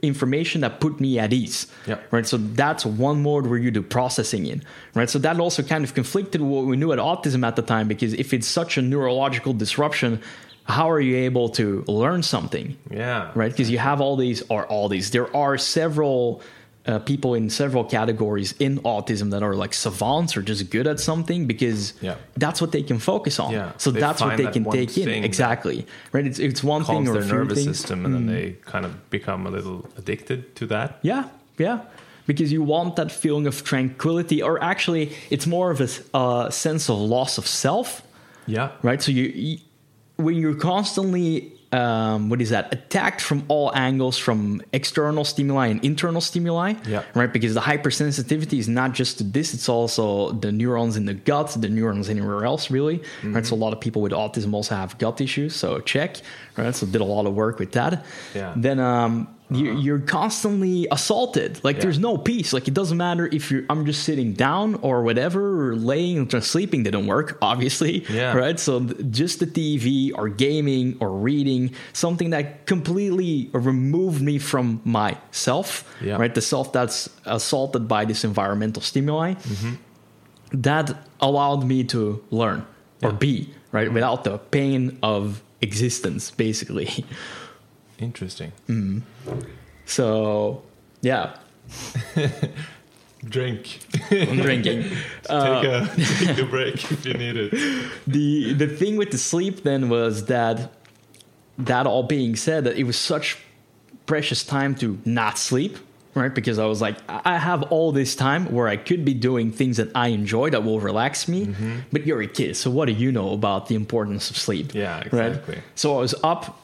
information that put me at ease. Yeah. Right. So that's one mode where you do processing in. Right. So that also kind of conflicted what we knew at autism at the time because if it's such a neurological disruption, how are you able to learn something? Yeah. Right. Because you have all these or all these. There are several uh, people in several categories in autism that are like savants or just good at something because Yeah. that's what they can focus on. Yeah, So they that's what they that can take in. Exactly. Right. It's it's one thing or their a few nervous things. system, and then they kind of become a little addicted to that. Yeah, yeah. Because you want that feeling of tranquility, or actually, it's more of a uh, sense of loss of self, Yeah. right? So you, you when you're constantly, um, what is that, attacked from all angles, from external stimuli and internal stimuli, Yeah. right? Because the hypersensitivity is not just to this; it's also the neurons in the gut, the neurons anywhere else, really, Mm-hmm. right? So a lot of people with autism also have gut issues, so check, right? So did a lot of work with that. Yeah. Then um, you, uh-huh. you're constantly assaulted. Like Yeah. there's no peace. Like it doesn't matter if you're I'm just sitting down or whatever, or laying or just sleeping didn't work, obviously. Yeah. Right. So th- just the TV or gaming or reading, something that completely removed me from myself. Yeah. Right. The self that's assaulted by this environmental stimuli. Mm-hmm. That allowed me to learn or Yeah. be, right, without the pain of existence, basically. Interesting. So yeah, Drink. I'm drinking. take a take a break if you need it. the the thing with the sleep then was that that all being said that it was such precious time to not sleep right because i was like i have all this time where i could be doing things that i enjoy that will relax me Mm-hmm. but you're a kid so what do you know about the importance of sleep Yeah, right? exactly. so i was up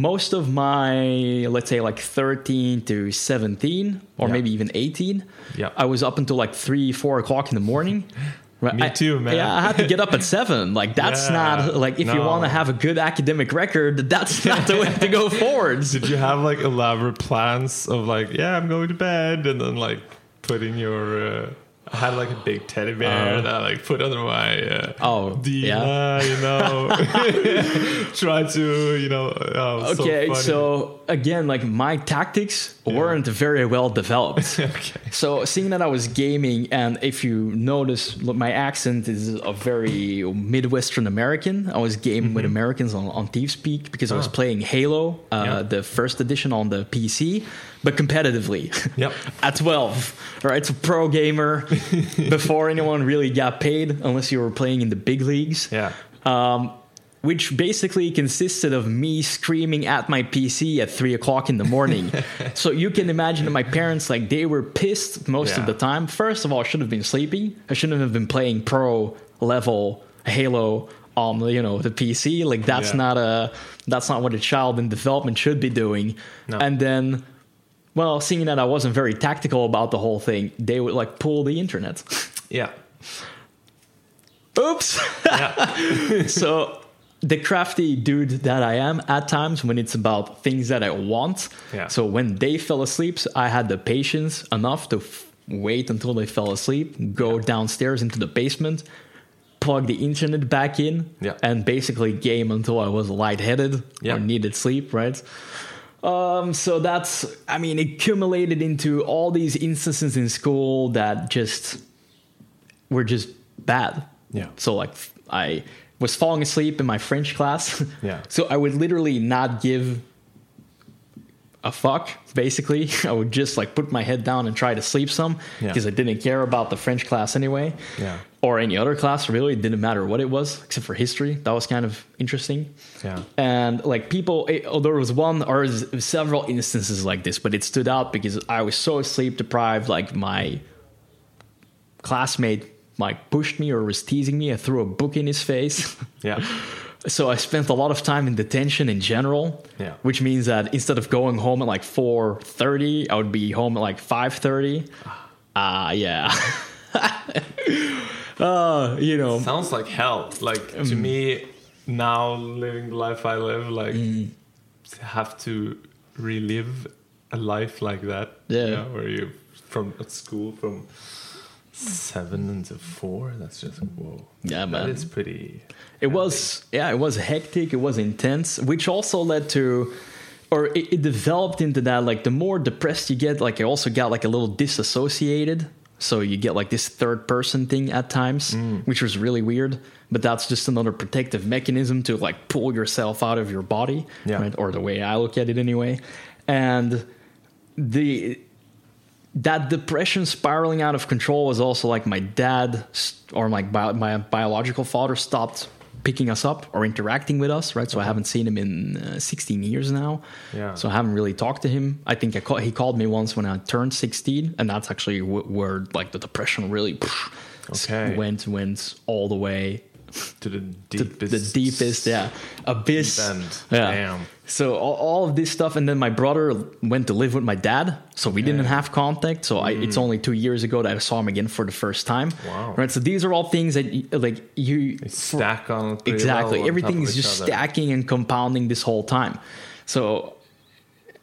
most of my let's say like 13 to 17 or Yeah. maybe even 18 Yeah. i was up until like 3 4 o'clock in the morning Right. Me I- too, man. Yeah, I had to get up at seven. Like that's Yeah, not like if you want to have a good academic record, that's not the way to go forwards. Did you have like elaborate plans of like, yeah, I'm going to bed, and then like putting your? Uh, I had like a big teddy bear Uh, that I like put under my uh, Oh, Dina, you know, try to, you know. Oh, Okay, so, so, again, like my tactics weren't very well developed. okay, So seeing that I was gaming, and if you notice, look, my accent is a very Midwestern American. I was gaming with Americans on, on TeamSpeak because I was Mm-hmm. Ah. playing Halo, uh, Yeah. the first edition on the PC, but competitively. Yep. At 12, right? So pro gamer before anyone really got paid, unless you were playing in the big leagues yeah, um, which basically consisted of me screaming at my PC at three o'clock in the morning. so you can imagine that my parents, like, they were pissed most Yeah. of the time. First of all, I should have been sleeping. I shouldn't have been playing pro level Halo on you know the PC. Like that's Yeah. not a that's not what a child in development should be doing. No. And then. Well, seeing that I wasn't very tactical about the whole thing, they would like pull the internet. yeah, Oops. yeah, so the crafty dude that I am at times when it's about things that I want. Yeah. So when they fell asleep, I had the patience enough to f- wait until they fell asleep, go downstairs into the basement, plug the internet back in, Yeah. and basically game until I was lightheaded Yeah. or needed sleep, right? Um, so that's, I mean, accumulated into all these instances in school that just were just bad. Yeah. So like I was falling asleep in my French class. Yeah. So I would literally not give a fuck. Basically, I would just like put my head down and try to sleep some Yeah. because I didn't care about the French class anyway. Yeah. Or any other class really. It didn't matter what it was except for history. That was kind of interesting. yeah, And like people, it, oh, there was one or several instances like this, but it stood out because I was so sleep deprived. Like my classmate like pushed me or was teasing me. I threw a book in his face. yeah, so I spent a lot of time in detention in general. Yeah. Which means that instead of going home at like four thirty, I would be home at like five thirty. Ah, yeah. uh, you know, Sounds like hell. Like to me, now living the life I live, like Mm. to have to relive a life like that. Yeah. you know, where you from at school from seven until four. That's just whoa. Yeah, man. That is pretty. It was yeah, it was hectic, it was intense, which also led to or it, it developed into that like the more depressed you get, like I also got like a little disassociated. So you get like this third person thing at times, mm. which was really weird. But that's just another protective mechanism to like pull yourself out of your body, Yeah. right? Or the way I look at it anyway. And the that depression spiraling out of control was also like my dad or like bio, my biological father stopped picking us up or interacting with us right? So i haven't seen him in uh, 16 years now. Yeah. so i haven't really talked to him. I think I call, he called me once when i turned 16 and that's actually w- where like the depression really Okay. went went all the way to the to deepest, the deepest yeah. Abyss. deep yeah. Damn. So all, all of this stuff and then my brother went to live with my dad so we didn't have contact so I, it's only two years ago that i saw him again for the first time Mm. Wow. right so these are all things that you, like you stack on exactly well on everything is just other. stacking and compounding this whole time so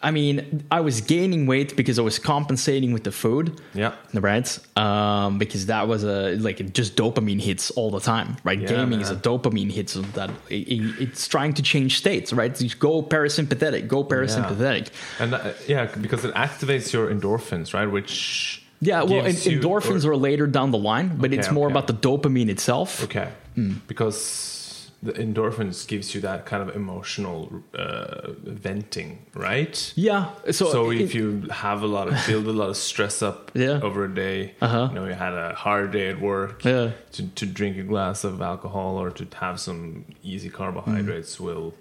i mean i was gaining weight because i was compensating with the food Yeah. right um, because that was a like just dopamine hits all the time right Yeah, gaming is a dopamine hit so that it, it- it's trying to change states right you go parasympathetic go parasympathetic And uh, yeah, because it activates your endorphins, right? Which yeah, well en- endorphins or- are later down the line but Okay, it's more okay. about the dopamine itself Okay. Hmm. Because the endorphins gives you that kind of emotional uh, venting, right? yeah so, So it- if you have a lot of build a lot of stress up Yeah. over a day, Uh-huh. you know, you had a hard day at work, Yeah. to, to drink a glass of alcohol or to have some easy carbohydrates Hmm. will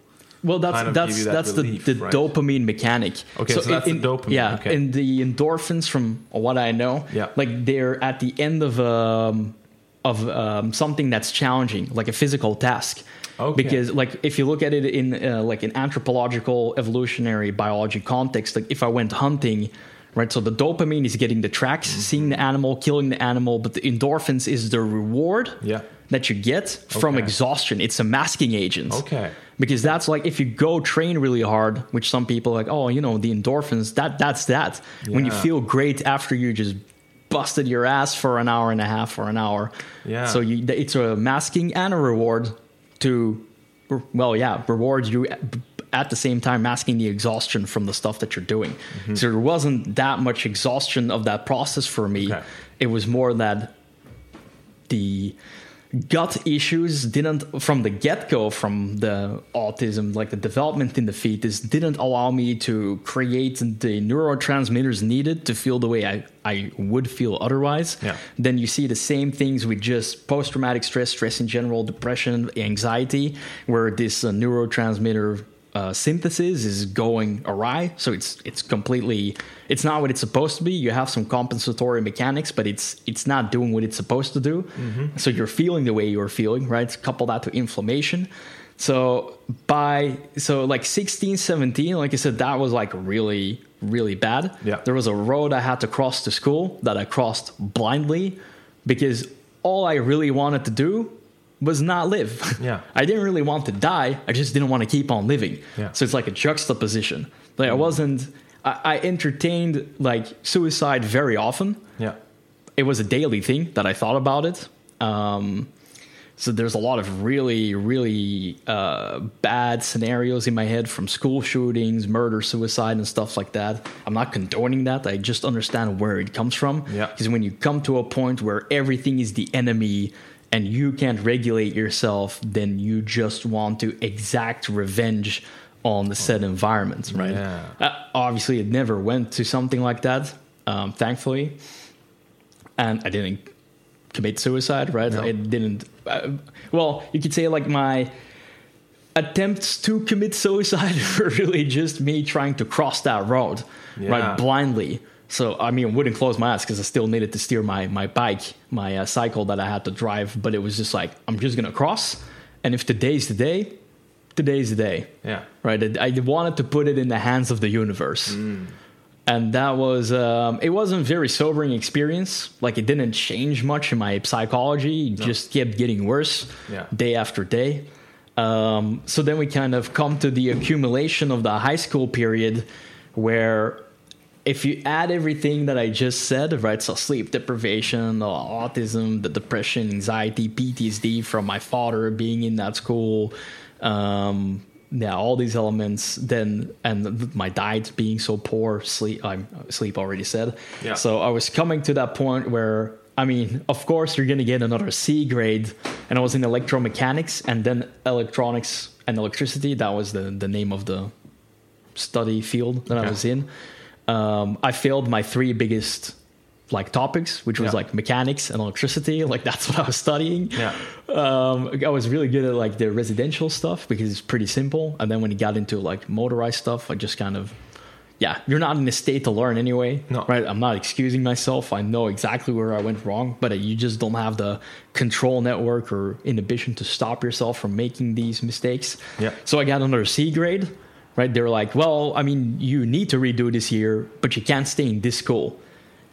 Well, that's kind of that's that that's relief, the, the right? dopamine mechanic. Okay, so that's the dopamine, Yeah, okay. and the endorphins, from what I know, Yeah. like they're at the end of um, of um, something that's challenging, like a physical task. Okay. Because, like, if you look at it in uh, like an anthropological, evolutionary biology context, like if I went hunting, right? So the dopamine is getting the tracks, Mm-hmm. seeing the animal, killing the animal, but the endorphins is the reward Yeah. that you get from Okay. exhaustion. It's a masking agent. Okay. Because that's like if you go train really hard, which some people are like, oh, you know, the endorphins, that that's that. When you feel great after you just busted your ass for an hour and a half or an hour. Yeah. So you, it's a masking and a reward to, well, yeah, reward you at the same time masking the exhaustion from the stuff that you're doing. Mm-hmm. So there wasn't that much exhaustion of that process for me. Okay. It was more that the gut issues didn't from the get-go from the autism like the development in the fetus didn't allow me to create the neurotransmitters needed to feel the way i, I would feel otherwise Yeah. then you see the same things with just post-traumatic stress stress in general depression anxiety where this uh, neurotransmitter uh, synthesis is going awry. So it's it's completely it's not what it's supposed to be. You have some compensatory mechanics but it's it's not doing what it's supposed to do. So you're feeling the way you're feeling right? Couple that to inflammation. So by so like 16 17 like i said that was like really really bad. Yeah. there was a road i had to cross to school that i crossed blindly because all i really wanted to do was not live Yeah. I didn't really want to die. I just didn't want to keep on living. Yeah. So it's like a juxtaposition. Like I wasn't. I, I entertained like suicide very often. Yeah. It was a daily thing that I thought about it. Um, so there's a lot of really, really uh, bad scenarios in my head from school shootings, murder, suicide, and stuff like that. I'm not condoning that. I just understand where it comes from. Yeah. Because when you come to a point where everything is the enemy and you can't regulate yourself, then you just want to exact revenge on the said environment, right? Yeah. Uh, obviously, it never went to something like that, um, thankfully. And I didn't commit suicide, right? No. It didn't. Uh, well, you could say like my attempts to commit suicide were really just me trying to cross that road, Yeah. right, blindly. So I mean, wouldn't close my eyes because I still needed to steer my my bike, my uh, cycle that I had to drive. But it was just like I'm just gonna cross, and if today's the day, today's the day Yeah. right? I I wanted to put it in the hands of the universe, Mm. and that was um, it wasn't a very sobering experience. Like it didn't change much in my psychology; it just kept getting worse Yeah. day after day. Um, so then we kind of come to the accumulation of the high school period, where if you add everything that I just said, right? So sleep deprivation, the autism, the depression, anxiety, PTSD from my father being in that school, um, yeah, all these elements. Then and my diet being so poor, sleep. I'm sleep already said. Yeah. So I was coming to that point where. I mean, of course, you're going to get another C grade. And I was in electromechanics and then electronics and electricity. That was the, the name of the study field that I was in. Um, I failed my three biggest like topics, which was Yeah. like mechanics and electricity. Like that's what I was studying. Yeah. Um, I was really good at like the residential stuff because it's pretty simple. And then when you got into like motorized stuff, I just kind of, yeah, you're not in a state to learn anyway. No. Right. I'm not excusing myself. I know exactly where I went wrong, but you just don't have the control network or inhibition to stop yourself from making these mistakes. Yeah. So I got another C grade. Right. They're like, well, I mean, you need to redo this year, but you can't stay in this school.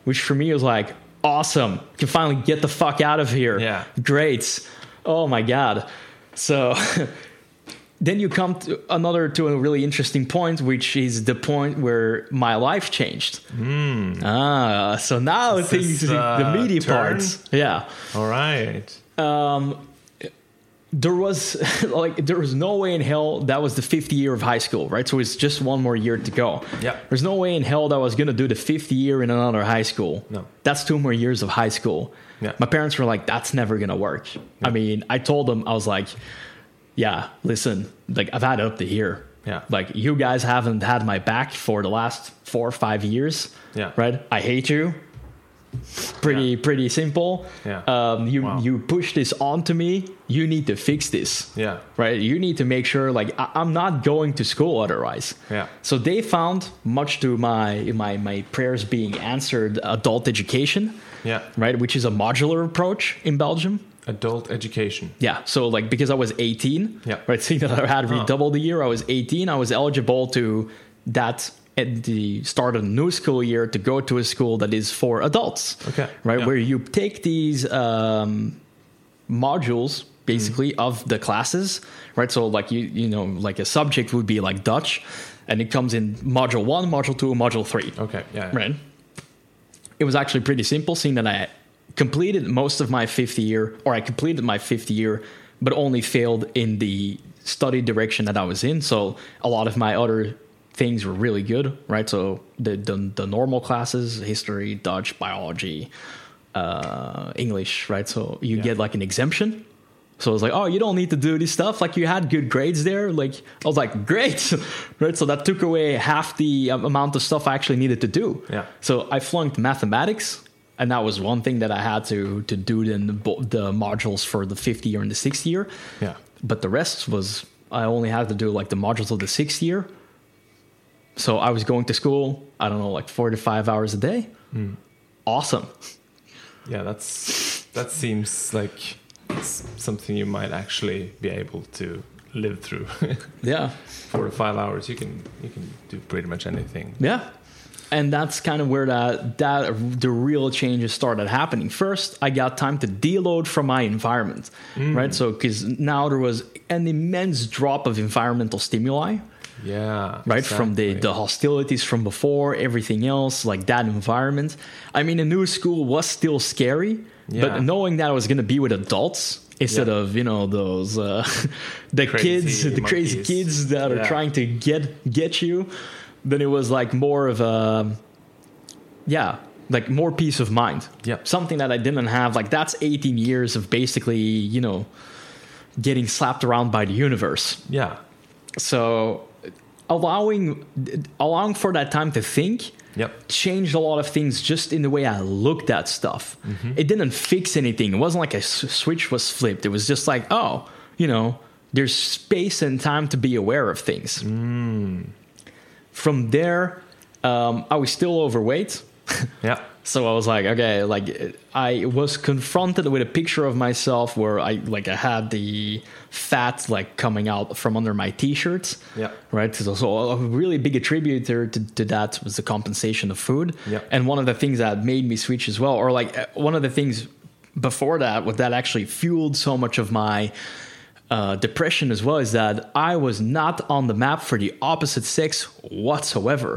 Which for me was like, awesome. You Can finally get the fuck out of here. Yeah. Great. Oh my God. So then you come to another to a really interesting point, which is the point where my life changed. Ah, so now This things, is, uh, the meaty turn? parts. Yeah. All right. There was like there was no way in hell that was the fifth year of high school, right? So it's just one more year to go. Yeah. There's no way in hell that I was gonna do the fifth year in another high school. No. That's two more years of high school. Yeah. My parents were like, that's never gonna work. I mean, I told them I was like, yeah, listen, like I've had it up to here. Yeah. Like you guys haven't had my back for the last four or five years. Yeah. Right? I hate you. Pretty Yeah. pretty simple. Yeah. Um, you Wow. you push this onto me. You need to fix this. Yeah. Right. You need to make sure like I, I'm not going to school otherwise. Yeah. So they found, much to my my my prayers being answered, adult education. Yeah. Right, which is a modular approach in Belgium. Adult education. Yeah. So like because I was 18, Yeah. right, seeing that I had Oh. redoubled the year, I was 18. I was eligible to that at the start of the new school year to go to a school that is for adults. Okay. Right, Yeah. where you take these um, modules basically Mm. of the classes, right? So like you you know like a subject would be like Dutch, and it comes in module one, module two, module three. Okay. Yeah. yeah. Right. It was actually pretty simple, seeing that I completed most of my fifth year, or I completed my fifth year, but only failed in the study direction that I was in. So a lot of my other things were really good, right? So the the, the normal classes, history, Dutch, biology, uh, English, right? So you Yeah. get like an exemption. So I was like, oh, you don't need to do this stuff. Like you had good grades there. Like I was like, great, right? So that took away half the um, amount of stuff I actually needed to do. Yeah. So I flunked mathematics, and that was one thing that I had to to do in the, the modules for the fifth year and the sixth year. Yeah. But the rest was I only had to do like the modules of the sixth year. So I was going to school. I don't know, like four to five hours a day. Awesome. Yeah. That's that seems like s- something you might actually be able to live through. Yeah. Four to five hours, you can you can do pretty much anything. Yeah. And that's kind of where that that the real changes started happening. First, I got time to deload from my environment, mm. right? So because now there was an immense drop of environmental stimuli, Yeah. right? From the the hostilities from before, everything else, like that environment. I mean, a new school was still scary, Yeah. but knowing that I was going to be with adults instead Yeah. of you know those uh, the Crazy kids, the crazy kids that are trying to get get you, then it was like more of a yeah. Like more peace of mind. Yep. Something that I didn't have. Like that's 18 years of basically, you know, getting slapped around by the universe Yeah. so allowing allowing for that time to think Yep. changed a lot of things just in the way I looked at stuff. Mm-hmm. It didn't fix anything. It wasn't like a s- switch was flipped. It was just like, oh, you know, there's space and time to be aware of things. Mm. From there, um, I was still overweight. Yeah. So I was like, okay, like I was confronted with a picture of myself where I like I had the fat like coming out from under my t-shirts. Yeah. Right. So, so a really big attributor to, to that was the compensation of food. Yeah. And one of the things that made me switch as well, or like one of the things before that, what that actually fueled so much of my uh, depression as well is that I was not on the map for the opposite sex whatsoever.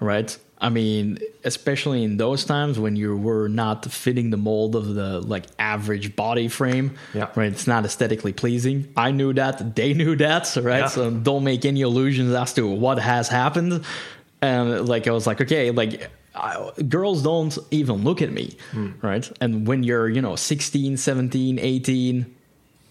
Right. I mean, especially in those times when you were not fitting the mold of the like average body frame, Yeah. right? It's not aesthetically pleasing. I knew that, they knew that, right? Yeah. So don't make any illusions as to what has happened. And like I was like, okay, like I, girls don't even look at me, Hmm. right? And when you're, you know, 16, 17, 18,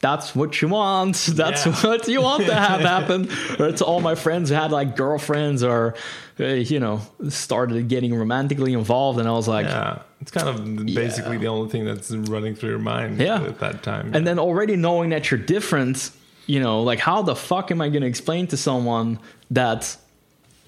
that's what you want. That's Yeah. what you want to have happen. Right? So all my friends who had like girlfriends or, uh, you know, started getting romantically involved, and I was like, Yeah. It's kind of basically the only thing that's running through your mind Yeah. at that time. and then already knowing that you're different, you know, like how the fuck am I going to explain to someone that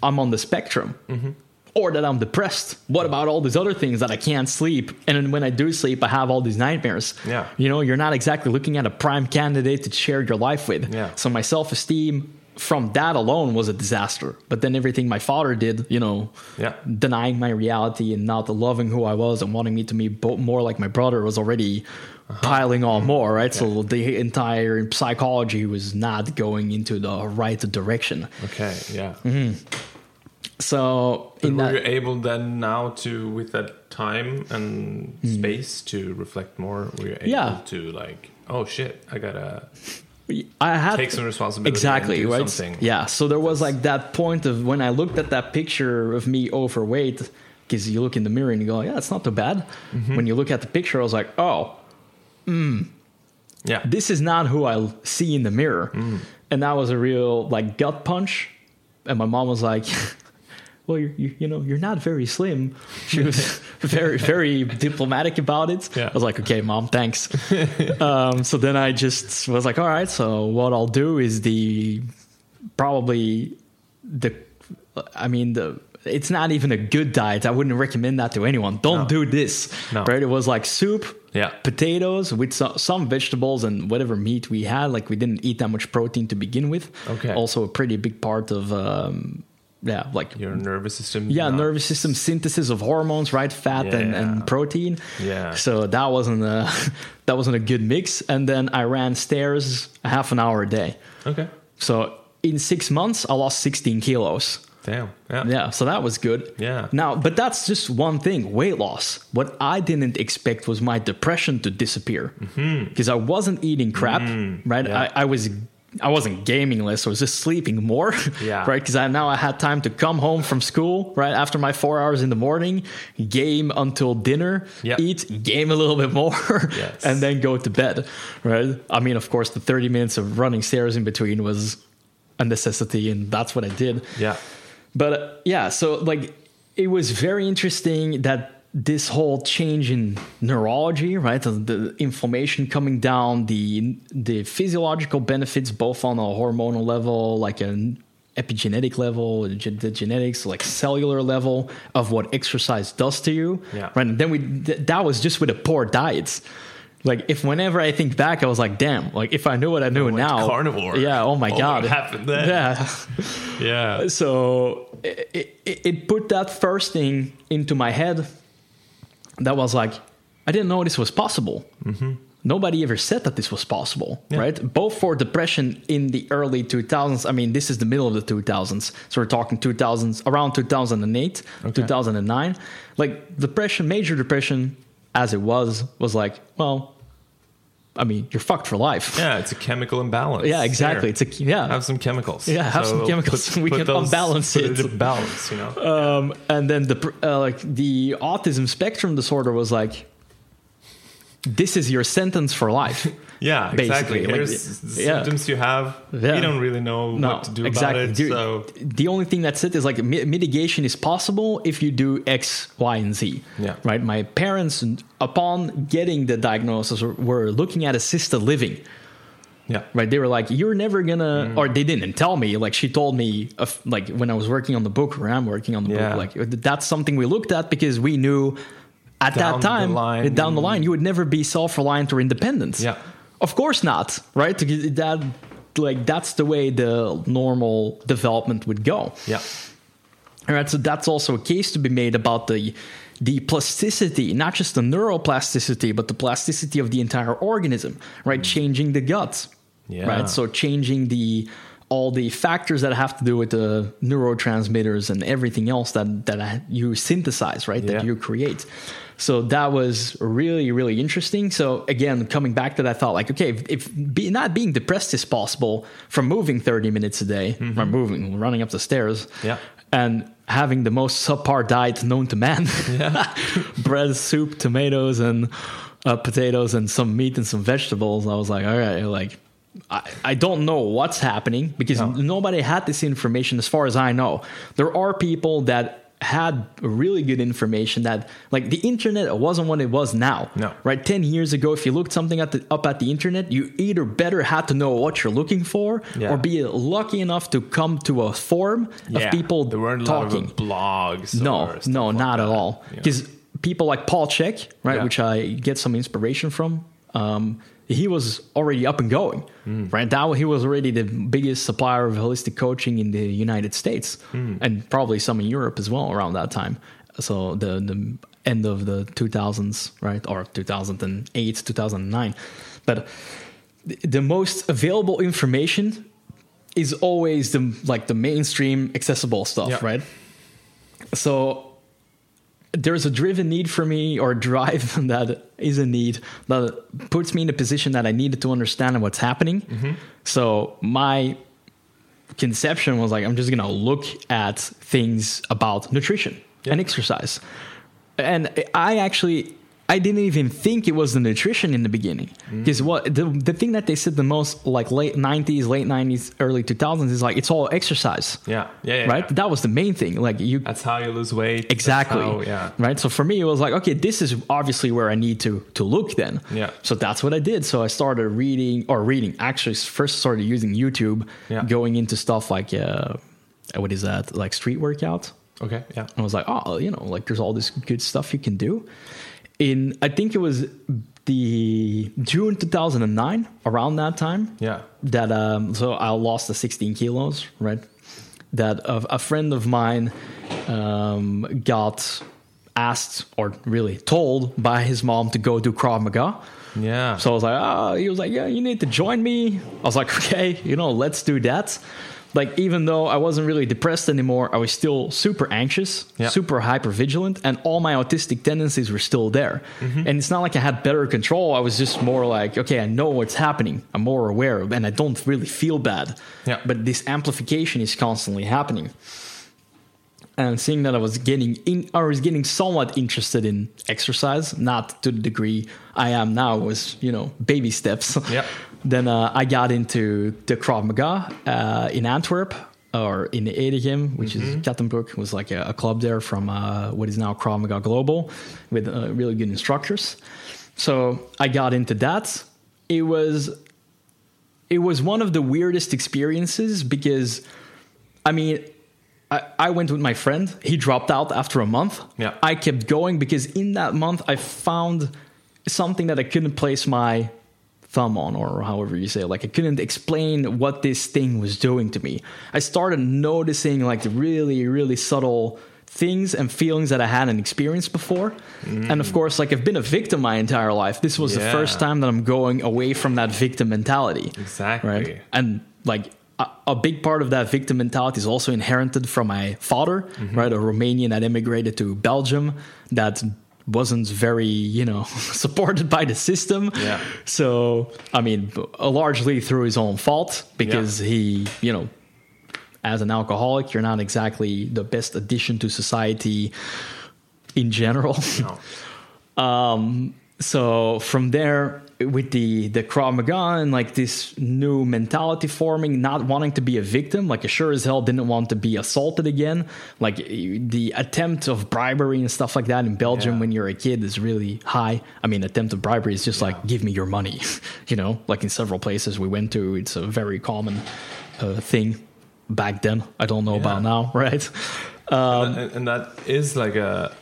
I'm on the spectrum? Mm-hmm. Or that I'm depressed. What about all these other things that I can't sleep? And then when I do sleep, I have all these nightmares. Yeah. You know, you're not exactly looking at a prime candidate to share your life with. Yeah. So my self esteem from that alone was a disaster. But then everything my father did, you know, Yeah. denying my reality and not loving who I was and wanting me to be more like my brother was already piling on more, right? So the entire psychology was not going into the right direction. okay, yeah. Mm-hmm. So But in were that, you able then now to, with that time and space, to reflect more? Were you able. Yeah. to like, oh shit, I gotta I had take some responsibility exactly right something. yeah so there was like that point of when i looked at that picture of me overweight because you look in the mirror and you go yeah it's not too bad Mm-hmm. when you look at the picture i was like oh yeah, this is not who i see in the mirror Mm. and that was a real like gut punch and my mom was like well you're, you, you know you're not very slim she was very very diplomatic about it Yeah. i was like okay mom thanks um, so then i just was like all right so what i'll do is the probably the i mean the it's not even a good diet i wouldn't recommend that to anyone don't No. do this No. right it was like soup Yeah. potatoes with some, some vegetables and whatever meat we had like we didn't eat that much protein to begin with Okay. also a pretty big part of um, yeah like your nervous system. yeah not- nervous system synthesis of hormones right fat and, Yeah. and protein Yeah. so that wasn't a that wasn't a good mix and then i ran stairs a half an hour a day Okay. so in six months i lost 16 kilos Damn. Yeah. yeah, so that was good. Yeah. Now, but that's just one thing weight loss. What I didn't expect was my depression to disappear because I wasn't eating crap, right? Mm-hmm. Yeah. I, I was. I wasn't gaming less. I was just sleeping more, Yeah. right? Because I now I had time to come home from school, right after my four hours in the morning, game until dinner, Yeah. eat, game a little bit more, Yes. and then go to bed, right? I mean, of course, the thirty minutes of running stairs in between was a necessity, and that's what I did. Yeah. But uh, yeah, so like it was very interesting that this whole change in neurology, right? The, the inflammation coming down, the the physiological benefits both on a hormonal level, like an epigenetic level, the genetics, like cellular level of what exercise does to you. Yeah. Right. And then we th- that was just with a poor diet. Like if whenever I think back, I was like, damn, like if I knew what I knew went now. carnivore. Yeah. Oh my Oh, god. what happened then? Yeah. Yeah. so it, it, it put that first thing into my head that was like i didn't know this was possible. Mm-hmm. Nobody ever said that this was possible Yeah. right? Both for depression in the early 2000s i mean this is the middle of the 2000s so we're talking 2000s around 2008 Okay. 2009 like depression major depression as it was was like well i mean you're fucked for life Yeah, it's a chemical imbalance. yeah exactly There. it's a yeah have some chemicals. Yeah, have some chemicals. We can unbalance put it. in balance, you know. um, and then the uh, like the autism spectrum disorder was like this is your sentence for life yeah, exactly. basically, like, Here's the yeah. symptoms you have. Yeah. You don't really know no what to do exactly about it. Dude, So the only thing that's it is like mi- mitigation is possible if you do x y and z Yeah. right my parents upon getting the diagnosis were- looking at assisted living Yeah. Right. They were like, you're never gonna, mm. or they didn't tell me. Like she told me, of, like when I was working on the book, or I'm working on the Yeah. book, like uh, that's something we looked at because we knew at Down that the time, line. down the line, you would never be self-reliant or independent. Yeah. Of course not. Right. That like that's the way the normal development would go. Yeah. All right, so that's also a case to be made about the the plasticity, not just the neuroplasticity, but the plasticity of the entire organism, right? Mm. Changing the gut, Yeah. right? So changing the all the factors that have to do with the neurotransmitters and everything else that that you synthesize, right? Yeah. That you create. So that was really, really interesting. So again, coming back to that thought, like, okay, if, if be, not being depressed is possible from moving 30 minutes a day, from moving, running up the stairs, Mm-hmm. Yeah. and having the most subpar diet known to man, bread, soup, tomatoes, and uh, potatoes, and some meat and some vegetables. I was like, all right, like. I, I don't know what's happening because No. nobody had this information as far as I know. There are people that had really good information that like the internet wasn't what it was now. No. Right? 10 years ago if you looked something at the, up at the internet, you either better had to know what you're looking for Yeah. or be lucky enough to come to a forum Yeah. of people there weren't talking. a lot of blogs. No, no, like not at that. all. Yeah. Because people like Paul Chek, right, Yeah. which I get some inspiration from, um, he was already up and going, Hmm. right? now, he was already the biggest supplier of holistic coaching in the United States, Hmm. and probably some in Europe as well around that time. So the the end of the 2000s, right, or 2008, 2009, but the- the most available information is always the like the mainstream accessible stuff, Yeah. right? So there's a driven need for me or drive that is a need that puts me in a position that I needed to understand what's happening. Mm-hmm. So my conception was like I'm just gonna look at things about nutrition and exercise. And I actually I didn't even think it was the nutrition in the beginning because what the the thing that they said the most like late 90s, late 90s, early 2000s is like it's all exercise. Yeah. Yeah. yeah Right? yeah. That was the main thing. Like you That's how you lose weight. Exactly how- yeah. right so for me it was like okay this is obviously where i need to to look then Yeah. so that's what i did so i started reading or reading actually first started using youtube Yeah. going into stuff like uh what is that like street workout Okay. Yeah. i was like oh you know like there's all this good stuff you can do in i think it was the june 2009 around that time Yeah. that um so I lost the 16 kilos, right? That a, a friend of mine um got asked or really told by his mom to go do Krav Maga. Yeah. So I was like, oh, he was like, yeah, you need to join me. I was like, okay, you know, let's do that. Like, even though I wasn't really depressed anymore, I was still super anxious, Yeah. super hyper vigilant, and all my autistic tendencies were still there. Mm-hmm. And it's not like I had better control. I was just more like, okay, I know what's happening. I'm more aware, of and I don't really feel bad. Yeah. But this amplification is constantly happening and seeing that I was getting in, I was getting somewhat interested in exercise, not to the degree I am now, was you know baby steps. Yeah. then uh, I got into the Krav Maga uh, in Antwerp or in Edegem, which is Kattenbroek, was like a, a club there from uh, what is now Krav Maga Global, with uh, really good instructors. So I got into that. It was it was one of the weirdest experiences because I mean, I, I went with my friend. He dropped out after a month. Yeah. I kept going because in that month I found something that I couldn't place my thumb on, or however you say it. Like I couldn't explain what this thing was doing to me. I started noticing like the really, really subtle things and feelings that I hadn't experienced before. And of course, like I've been a victim my entire life. This was the first time that I'm going away from that victim mentality Exactly. right? And like a, a big part of that victim mentality is also inherited from my father, Mm-hmm. right? A Romanian that immigrated to Belgium that wasn't very, you know, supported by the system. Yeah. So, I mean, largely through his own fault because he, you know, as an alcoholic, you're not exactly the best addition to society in general. No. Um, so from there, with the the Krav Maga and like this new mentality forming, not wanting to be a victim, like I sure as hell didn't want to be assaulted again. Like the attempt of bribery and stuff like that in Belgium Yeah. when you're a kid is really high. I mean, attempt of bribery is just like give me your money, you know. Like in several places we went to, it's a very common uh, thing back then. I don't know about now, right? and, and that is like a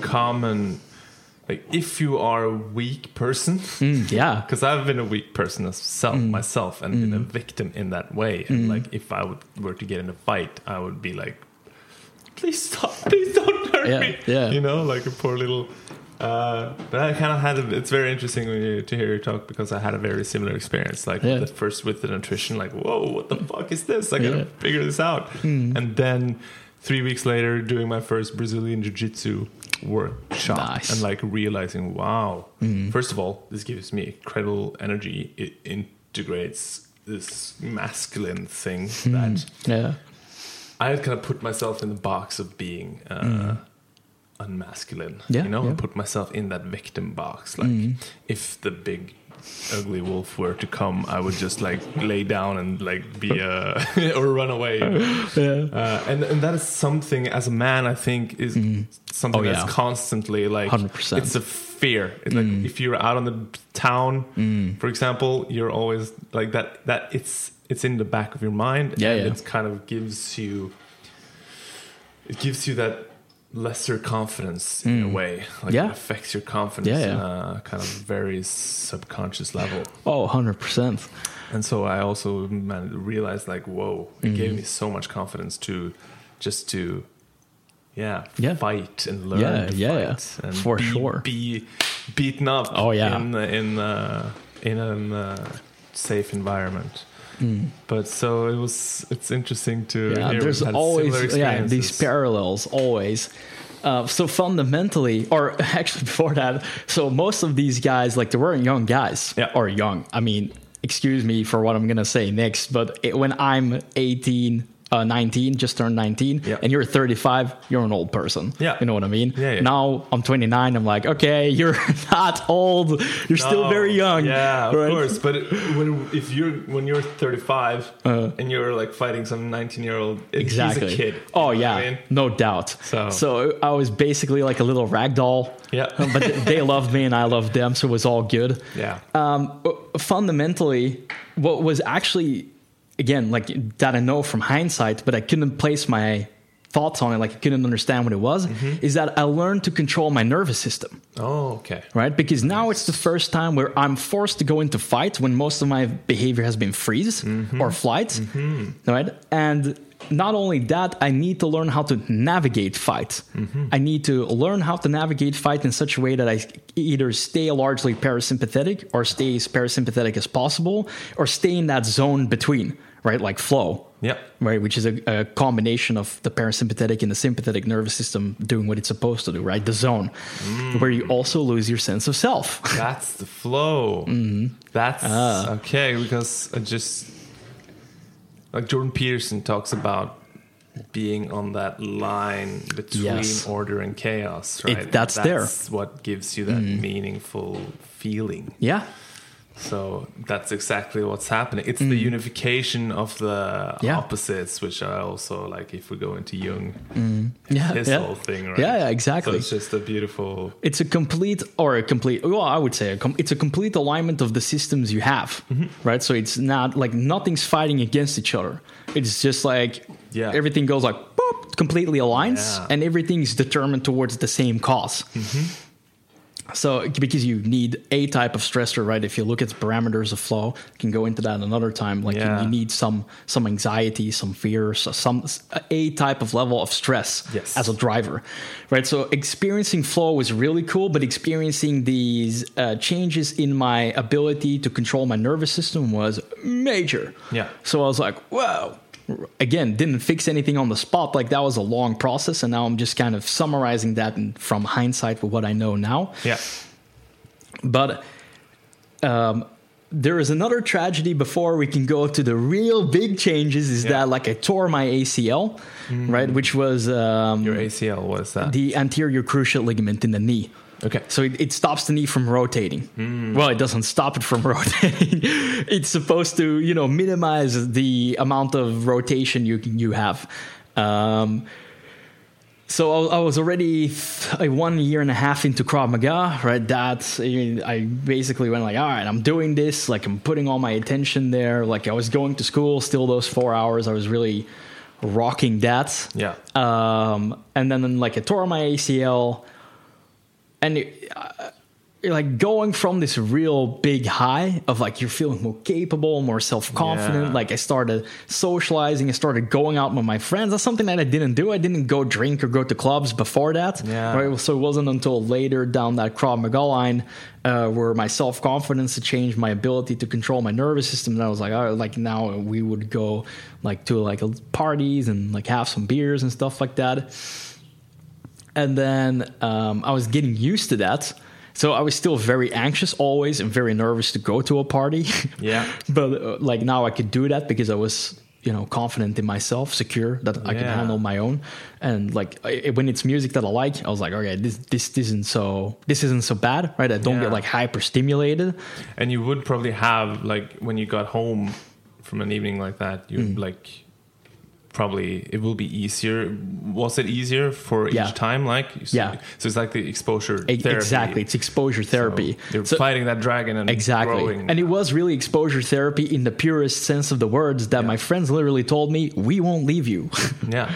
common like if you are a weak person Mm, yeah, because i've been a weak person myself, Mm. myself and been a victim in that way and like if i would were to get in a fight i would be like please stop please don't hurt Yeah, me yeah. you know like a poor little uh, but I kind of had a, it's very interesting you, to hear you talk because I had a very similar experience. Like Yeah. the first with the nutrition, like whoa, what the fuck is this? I gotta Yeah. figure this out. And then three weeks later, doing my first Brazilian Jiu Jitsu workshop Nice. and like realizing, wow, first of all, this gives me incredible energy. It integrates this masculine thing that yeah, I had kind of put myself in the box of being uh, unmasculine. Mm. Yeah, you know, yeah. Mm. and put myself in that victim box. Like if the big ugly wolf were to come, I would just like lay down and like be uh, or run away. yeah. Uh, and and that is something as a man I think is something Oh, yeah. that's constantly like 100%. it's a fear. It's like Mm. if you're out on the town, for example, you're always like that. That it's it's in the back of your mind. Yeah, and yeah. it kind of gives you it gives you that lesser confidence in a way. Like Mm. Yeah. it affects your confidence Yeah, in a kind of very subconscious level. Oh, 100%. And so I also realized like, whoa, it Mm-hmm. gave me so much confidence to just to yeah, Yeah. fight and learn Yeah, to yeah, yeah. and For be, sure. be beaten up Oh, yeah. in in uh, in a uh, safe environment. But so it was it's interesting to Mm. Yeah, hear there's always yeah these parallels always. Uh, so fundamentally, or actually before that, so most of these guys like they weren't young guys Yeah. or young. I mean, excuse me for what I'm gonna say next, but it, when I'm 18. Uh, 19, just turned 19, Yeah. and you're 35, you're an old person. Yeah. You know what I mean? Yeah, yeah. Now I'm 29, I'm like, okay, you're not old, you're still very young. Yeah, of right? course. But when if you're when you're 35 Uh. and you're like fighting some 19 year old, Exactly. he's a kid. Oh yeah, I mean? no doubt. So- so I was basically like a little rag doll. Yeah. but they loved me and I loved them, so it was all good. Yeah. Um, fundamentally, what was actually, again, like that I know from hindsight, but I couldn't place my thoughts on it, like I couldn't understand what it was, Mm-hmm. is that I learned to control my nervous system oh, okay. right? Because now it's the first time where I'm forced to go into fight when most of my behavior has been freeze mm-hmm. or flight, mm-hmm. right? And not only that, I need to learn how to navigate fight. Mm-hmm. I need to learn how to navigate fight in such a way that I either stay largely parasympathetic or stay as parasympathetic as possible or stay in that zone between, right? Like flow Yeah. right? Which is a, a combination of the parasympathetic and the sympathetic nervous system doing what it's supposed to do, right? The zone, where you also lose your sense of self. That's the flow. Mm-hmm. That's Ah. okay because I just like Jordan Peterson talks about being on that line between Yes. order and chaos, It- right? that's there. That's what gives you that meaningful feeling. Yeah, So that's exactly what's happening. It's the unification of the Mm. Yeah. opposites, which I also like. If we go into Jung, yeah, his yeah. whole thing, right? Yeah, yeah, exactly. So it's just a beautiful. It's a complete, or a complete. Well, I would say a com- it's a complete alignment of the systems you have, Mm-hmm. right? So it's not like nothing's fighting against each other. It's just like Yeah. everything goes like boop, completely aligns, Yeah. and everything's determined towards the same because Mm-hmm. So, because you need a type of stressor, right? If you look at parameters of flow, you can go into that another time. Like you- Yeah. you, need some some anxiety, some fear, so some a type of level of stress Yes. as a driver, right? So experiencing flow was really cool, but experiencing these uh, changes in my ability to control my nervous system was major. Yeah. So I was like, whoa. Again, didn't fix anything on the spot. Like that was a long process, and now I'm just kind of summarizing that from hindsight with what I know now. Yeah. But um, there is another tragedy before we can go to the real big changes. Is Yeah. that like I tore my ACL, right? Which was um, Your ACL was that? the anterior cruciate ligament in the knee. Okay. So it, it stops the knee from rotating. Well, it doesn't stop it from rotating. it's supposed to, you know, minimize the amount of rotation you you have. Um, so I, I was already th- one year and a half into Krav Maga, right? That I basically went like, all right, I'm doing this. Like I'm putting all my attention there. Like I was going to school, still those four hours. I was really rocking that. Yeah. Um, and then like I tore my ACL, and it, uh, like going from this real big high of like you're feeling more capable, more self confident. Yeah. Like I started socializing, I started going out with my friends. That's something that I didn't do. I didn't go drink or go to clubs before that. Yeah. Right. So it wasn't until later down that Krav Maga line uh, where my self confidence had changed, my ability to control my nervous system. And I was like, oh, like now we would go like to like parties and like have some beers and stuff like that. And then um, I was getting used to that. So I was still very anxious always and very nervous to go to a party. Yeah. but uh, like now I could do that because I was, you know, confident in myself, secure that I can handle my own. And like I, when it's music that I like, I was like, okay, this this isn't so this isn't so bad, right? I don't Yeah. get like hyper stimulated. And you would probably have like when you got home from an evening like that, you Mm. like probably it will be easier. Was it easier for Yeah. each time? Like so, Yeah. so it's like the exposure E- therapy. Exactly, it's exposure So therapy. you're So- fighting that dragon and Exactly. growing. And it was really exposure therapy in the purest sense of the words that my friends literally told me, we won't leave you. yeah.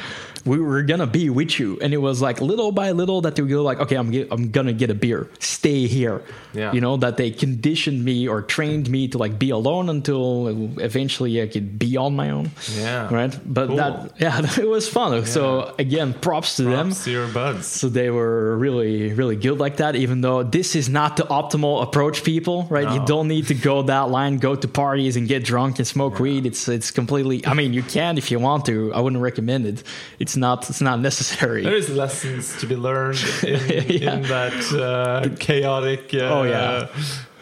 We were gonna be with you. And it was like little by little that they would go like, okay, I'm, get, I'm gonna get a beer. Stay here. Yeah. You know, that they conditioned me or trained me to like be alone until eventually I could be on my own. Yeah. Right. But Cool. that, yeah, it was fun. So again, props to them. To your buds. So they were really, really good like that, even though this is not the optimal approach, people, right? You don't need to go that line, go to parties and get drunk and smoke weed. It's it's completely I mean, you can if you want to. I wouldn't recommend it. It's not it's not necessary. There is lessons to be learned in, Yeah. in that uh, chaotic. Uh, Oh, yeah.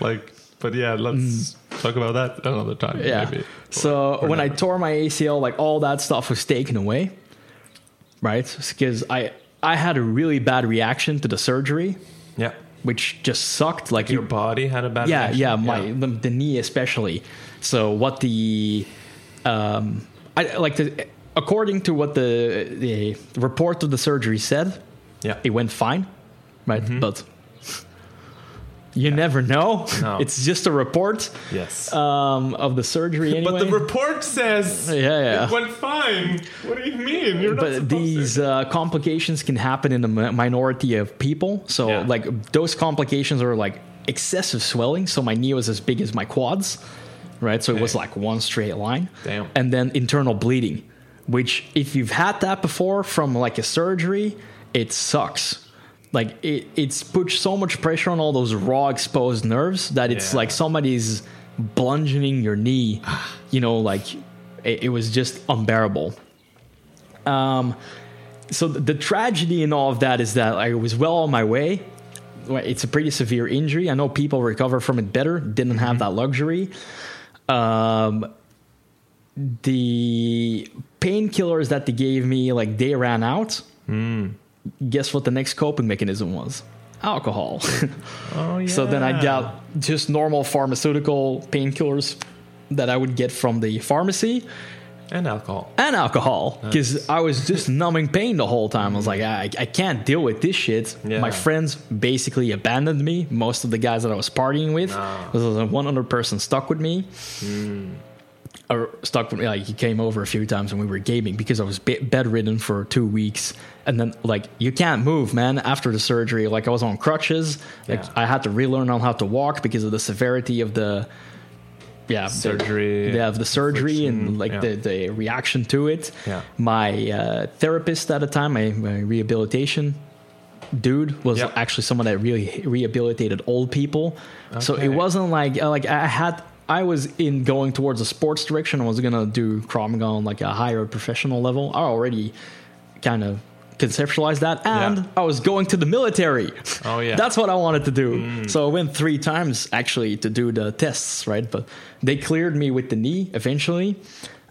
Like, but yeah, let's talk about that another time. yeah. Maybe. So Or when I tore my ACL, like all that stuff was taken away. Right? Because I I had a really bad reaction to the surgery, yeah, which just sucked. Like your you body had a bad. yeah reaction? yeah my The, the knee especially so what the um i like the according to what the the report of the surgery said yeah. it went fine right but you never know No. it's just a report Yes. um of the surgery anyway But the report says Yeah, yeah. it went fine. What do you mean? You're but these uh, complications can happen in a minority of people. So, Yeah. like, those complications are like excessive swelling. So, my knee was as big as my quads, right? So, it was like one straight line. Damn. And then internal bleeding, which, if you've had that before from like a surgery, it sucks. Like, it, it's put so much pressure on all those raw exposed nerves that it's Yeah. like somebody's bludgeoning your knee. you know, like, it, it was just unbearable. Um, so the, the tragedy in all of that is that I was well on my way. It's a pretty severe injury. I know people recover from it better. Didn't have that luxury. Um, the painkillers that they gave me, like they ran out. Hmm. Guess what the next coping mechanism was? Alcohol. Oh yeah. So then I got just normal pharmaceutical painkillers that I would get from the pharmacy and alcohol. and alcohol because I was just numbing pain the whole time. I was like, hmm. I, I can't deal with this shit. Yeah. My friends basically abandoned me. Most of the guys that I was partying with, No. was a 100 person stuck with me. Hmm. Or stuck with me. Like he came over a few times when we were gaming because I was be- bedridden for two weeks. And then like you can't move, man. After the surgery, like I was on crutches. Like Yeah. I had to relearn on how to walk because of the severity of the yeah the- Surgery, yeah, of the surgery and like yeah. the, the reaction to it. Yeah. My uh, therapist at the time, my, my rehabilitation dude, was Yeah. actually someone that really rehabilitated old people. So it wasn't like like I had. I was in going towards a sports direction. I was gonna do Krav Maga on like a higher professional level. I already kind of conceptualized that, and Yeah. I was going to the military. Oh, yeah. that's what I wanted to do. So I went three times actually to do the tests, right? But they cleared me with the knee eventually.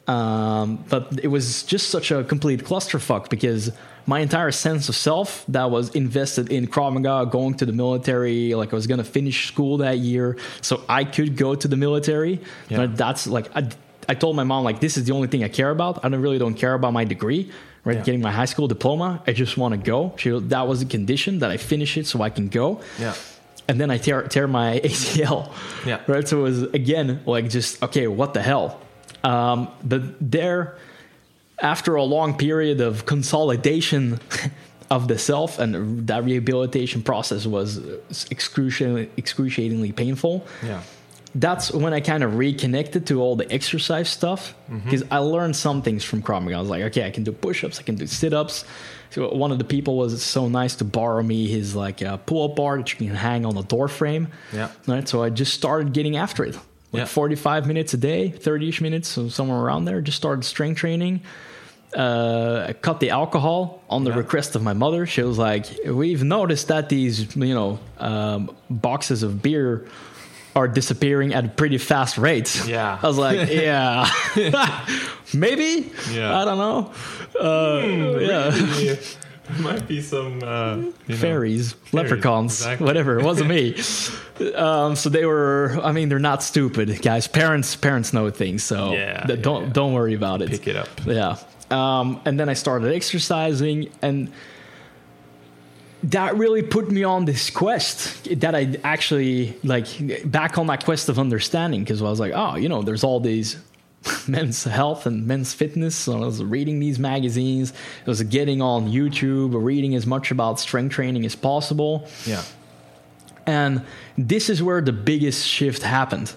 Um, but it was just such a complete clusterfuck because my entire sense of self that was invested in Krav Maga, going to the military, like I was gonna finish school that year, so I could go to the military. Yeah. But that's like I, I told my mom like this is the only thing I care about. I don't really don't care about my degree, right? Yeah. Getting my high school diploma. I just want to go. She, that was the condition that I finish it so I can go Yeah. and then I tear tear my ACL. Yeah. Right. So it was again like just okay, what the hell? Um, but there, after a long period of consolidation of the self, and that rehabilitation process was excruciatingly, excruciatingly painful. Yeah. That's when I kind of reconnected to all the exercise stuff because I learned some things from Krav Maga. I was like, okay, I can do push-ups, I can do sit-ups. So one of the people was so nice to borrow me his like uh, pull-up bar that you can hang on a door frame. Yeah. Right. So I just started getting after it. Like Yeah. 45 minutes a day, 30ish minutes, so somewhere around there. Just started strength training. Uh, cut the alcohol on the Yeah. request of my mother. She was like, "We've noticed that these, you know, um, boxes of beer are disappearing at a pretty fast rate." Yeah. I was like, "Yeah, maybe. Yeah. I don't know. Uh, yeah, Yeah. Might be some uh, you know, fairies, leprechauns, exactly. whatever. It wasn't me. um, so they were. I mean, they're not stupid, guys. Parents, parents know things, so Yeah, yeah, don't yeah. don't worry about it. pick it up. Yeah. Um, and then I started exercising, and that really put me on this quest that I actually like back on that quest of understanding because I was like, oh, you know, there's all these men's health and men's fitness. So I was reading these magazines, I was getting on YouTube, reading as much about strength training as possible. Yeah. And this is where the biggest shift happened.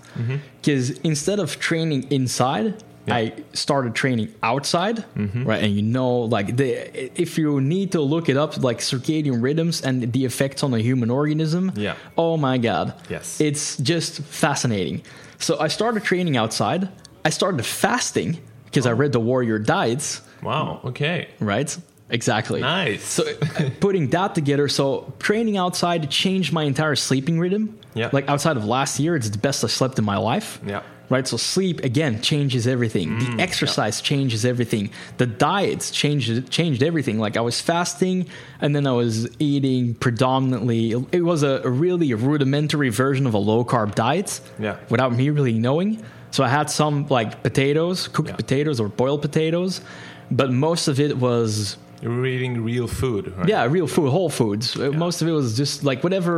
Because instead of training inside, Yeah. I started training outside, mm-hmm. right? And you know, like the if you need to look it up, like circadian rhythms and the effects on the human organism. Yeah. Oh my god. Yes. It's just fascinating. So I started training outside. I started fasting because I oh. read the Warrior Diets Wow. Okay. right? Exactly. Nice. So putting that together, so training outside changed my entire sleeping rhythm. Yeah. Like outside of last year, it's the best I slept in my life. Yeah. Right. So sleep again changes everything. Mm, the exercise changes everything. The diets changed changed everything. Like I was fasting and then I was eating predominantly. It was a, a really rudimentary version of a low carb diet. Yeah. Without me really knowing. So I had some like potatoes, cooked Yeah. potatoes or boiled potatoes, but most of it was You're eating real food, right? yeah, real food, whole foods. Uh Most of it was just like whatever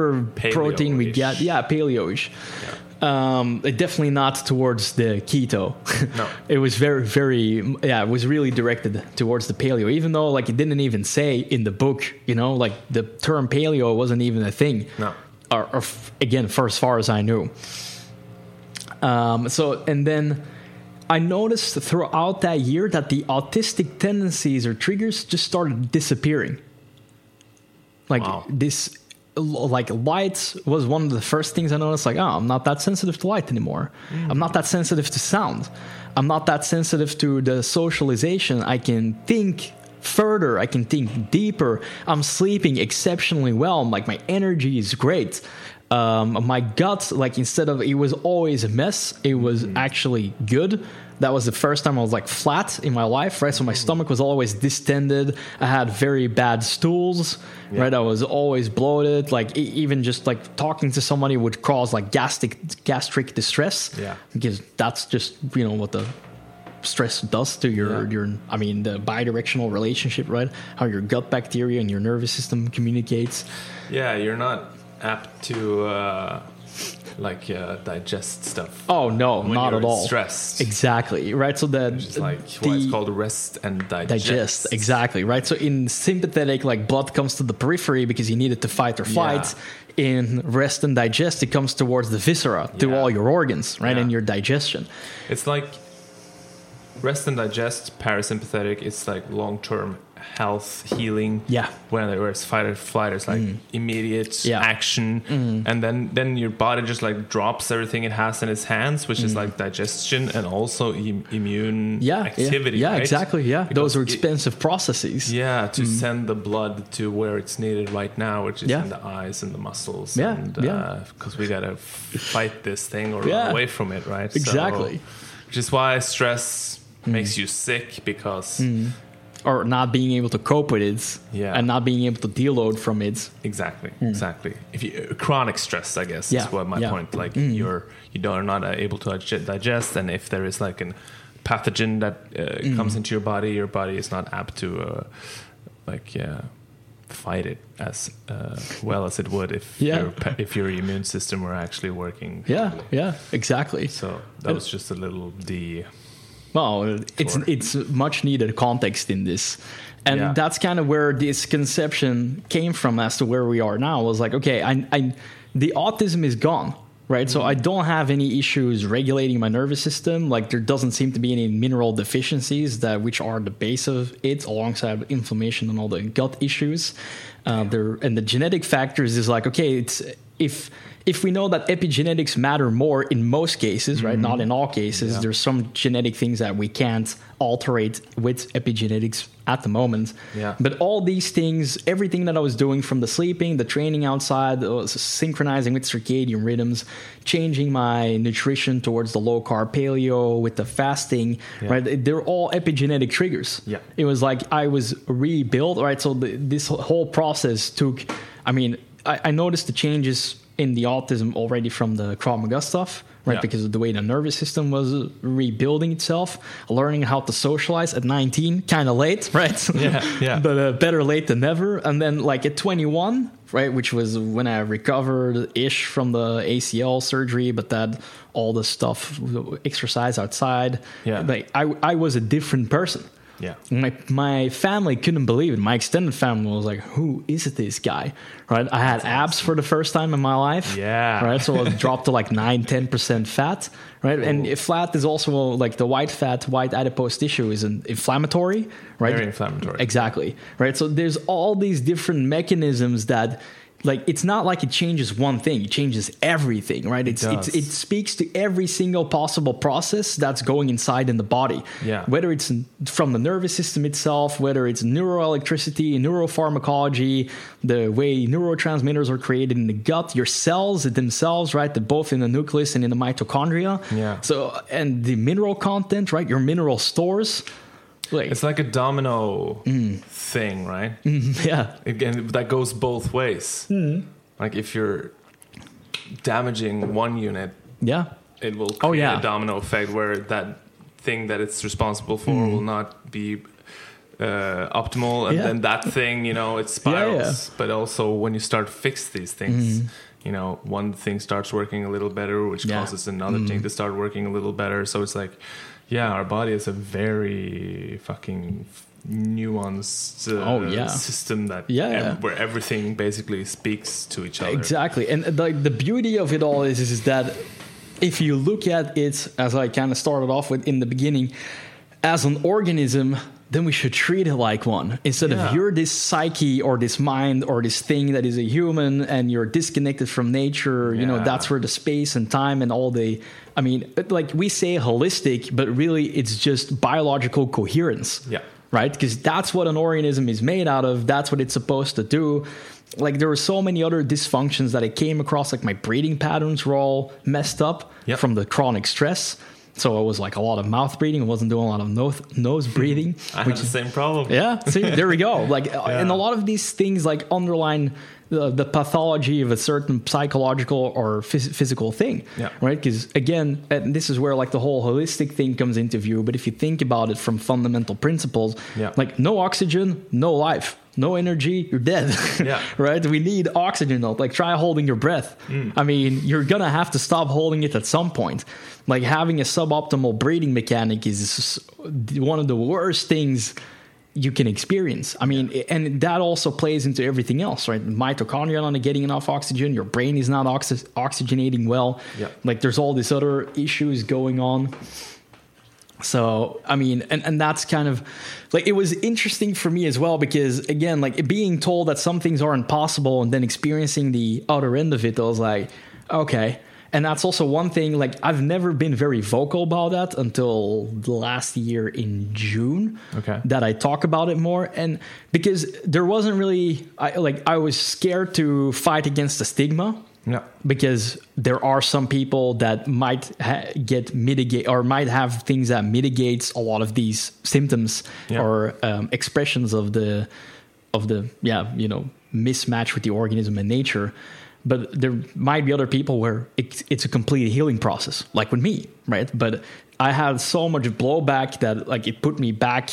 protein we get. Yeah, paleo-ish. Um, definitely not towards the keto. No. it was very, very, yeah, it was really directed towards the paleo. Even though, like, it didn't even say in the book, you know, like the term paleo wasn't even a thing. No. Or, or f- again, for as far as I knew. Um, so, and then I noticed throughout that year that the autistic tendencies or triggers just started disappearing. Like Wow. this, like light was one of the first things I noticed. Like, oh, I'm not that sensitive to light anymore. I'm not that sensitive to sound. I'm not that sensitive to the socialization. I can think further. I can think deeper. I'm sleeping exceptionally well. Like my energy is great. Um, my gut, like instead of it was always a mess, it was actually good. That was the first time I was like flat in my life, right? So my stomach was always distended. I had very bad stools, right? I was always bloated. Like e- even just like talking to somebody would cause like gastric gastric distress. Yeah. because that's just you know what the stress does to your Yeah. your I mean the bidirectional relationship, right? How your gut bacteria and your nervous system communicates. Yeah, you're not apt to uh, like uh, digest stuff. Oh no, not at all. Stress. Exactly, right? So that It's like why it's called rest and digest. digest exactly right so in sympathetic like blood comes to the periphery because you need it to fight or flight in rest and digest it comes towards the viscera to Yeah. all your organs right Yeah. and your digestion It's like rest and digest, parasympathetic. It's like long term health healing. Yeah. When whereas fight or flight is like mm. immediate Yeah. action, mm. and then then your body just like drops everything it has in its hands, which is mm. like digestion and also im- immune yeah activity. yeah, yeah right? exactly yeah those Because are it- expensive processes Yeah, to send the blood to where it's needed right now, which is Yeah. in the eyes and the muscles. Yeah, and, yeah. Uh, because we gotta fight this thing or Yeah. run away from it, right? So- Exactly. which is why stress makes you sick because or not being able to cope with it Yeah. and not being able to deload from it exactly exactly if you chronic stress i guess Yeah, is what my yeah. point like you're you don't are not uh, able to digest and if there is like an pathogen that uh, comes into your body your body is not apt to uh, like yeah fight it as uh, well as it would if Yeah. your if your immune system were actually working yeah properly. yeah exactly so that was just a little the Well, it's Sure. it's much needed context in this, and Yeah. that's kind of where this conception came from as to where we are now. Was like, okay, I, I the autism is gone, right? So I don't have any issues regulating my nervous system. Like there doesn't seem to be any mineral deficiencies that which are the base of it, alongside inflammation and all the gut issues. Uh, there and the genetic factors is like, okay, it's if if we know that epigenetics matter more in most cases, right? Not mm-hmm. in all cases. Yeah. There's some genetic things that we can't alterate with epigenetics at the moment. Yeah. But all these things, everything that I was doing from the sleeping, the training outside, synchronizing with circadian rhythms, changing my nutrition towards the low carb paleo with the fasting, Yeah. right? They're all epigenetic triggers. Yeah. It was like I was rebuilt, right? So the, this whole process took, I mean, I, I noticed the changes in the autism already from the Krav Maga stuff, right? Yeah. Because of the way the nervous system was rebuilding itself, learning how to socialize at 19, kind of late, right? Yeah, yeah. but uh, better late than never. And then, like at 21, right, which was when I recovered ish from the ACL surgery, but that all the stuff, exercise outside, Yeah. like I, I was a different person. Yeah My my family couldn't believe it. My extended family was like, "Who is this guy?" Right? I had abs for the first time in my life. Yeah. Right. So I dropped to like nine, ten percent fat. Right. And if fat is also like the white fat, white adipose tissue is an inflammatory. Right. Very inflammatory. Exactly. Right. So there's all these different mechanisms that. Like it's not like it changes one thing; it changes everything, right? It's, does. it speaks to every single possible process that's going inside in the body Yeah. whether it's from the nervous system itself, whether it's neuroelectricity, neuropharmacology, the way neurotransmitters are created in the gut, your cells themselves, right? The, both in the nucleus and in the mitochondria. Yeah. So, and the mineral content, right? Your mineral stores. Like, it's like a domino Mm. thing right yeah. again that goes both ways Hmm. like if you're damaging one unit Yeah. it will create Oh, yeah. a domino effect where that thing that it's responsible for will not be uh, optimal and. Yeah. then that thing you know it spirals yeah. Hmm. but also when you start fix these things you know one thing starts working a little better which Yeah. Causes another thing to start working a little better so it's like yeah our body is a very fucking nuanced uh, Oh, yeah. system that Yeah, ev- where everything basically speaks to each other. Exactly, and like the beauty of it all is, is that if you look at it as I kind of started off with in the beginning, as an organism, then we should treat it like one instead Yeah. of you're this psyche or this mind or this thing that is a human and you're disconnected from nature. You know that's where the space and time and all the. I mean, like we say holistic, but really it's just biological coherence yeah right? Because that's what an organism is made out of. That's what it's supposed to do. Like there were so many other dysfunctions that I came across. Like my breathing patterns were all messed up Yep. from the chronic stress. So it was like a lot of mouth breathing. I wasn't doing a lot of nose, nose breathing. I have the same problem Yeah, see, there we go. Like, uh and a lot of these things like underline the, the pathology of a certain psychological or phys- physical thing, Yeah. right? Because again, and this is where like the whole holistic thing comes into view. But if you think about it from fundamental principles, Yeah. like no oxygen, no life. No energy, you're dead. Yeah. right? We need oxygen. though. Like, try holding your breath. Mm. I mean, you're gonna have to stop holding it at some point. Like, having a suboptimal breathing mechanic is one of the worst things you can experience. I mean, and that also plays into everything else, right? Mitochondria are not getting enough oxygen. Your brain is not oxy- oxygenating well. Yeah. Like, there's all these other issues going on. So, I mean, and, and that's kind of like it was interesting for me as well because, again, like being told that some things are impossible and then experiencing the other end of it, I was like, okay. And that's also one thing, like, I've never been very vocal about that until the last year in June. Okay. That I talk about it more. And because there wasn't really, I, like, I was scared to fight against the stigma Yeah. because there are some people that might ha- get mitigate or might have things that mitigates a lot of these symptoms Yeah. or um, expressions of the of the yeah you know mismatch with the organism and nature but there might be other people where it, it's a complete healing process like with me right? But i had so much blowback that like it put me back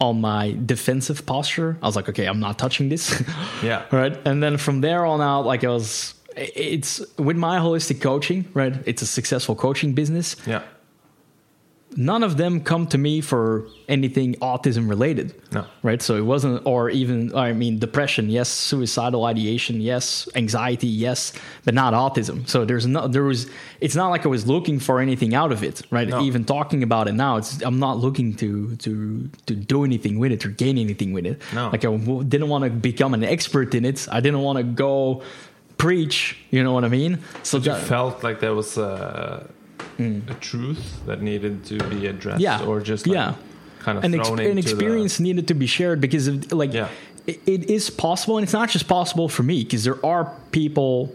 on my defensive posture. I was like okay i'm not touching this. Yeah. right? And then from there on out like i was it's with my holistic coaching right it's a successful coaching business. Yeah. None of them come to me for anything autism related No. right? So it wasn't or even i mean depression yes. Suicidal ideation yes. Anxiety yes. But not autism. So there's no there was it's not like i was looking for anything out of it right? No. even talking about it now it's i'm not looking to to to do anything with it or gain anything with it. No. like i w- didn't want to become an expert in it. I didn't want to go preach you know what i mean? So But you that- felt like there was uh, a, a truth that needed to be addressed, Yeah. or just like Yeah. kind of an, ex- an experience needed to be shared because of, like Yeah. it, it is possible and it's not just possible for me because there are people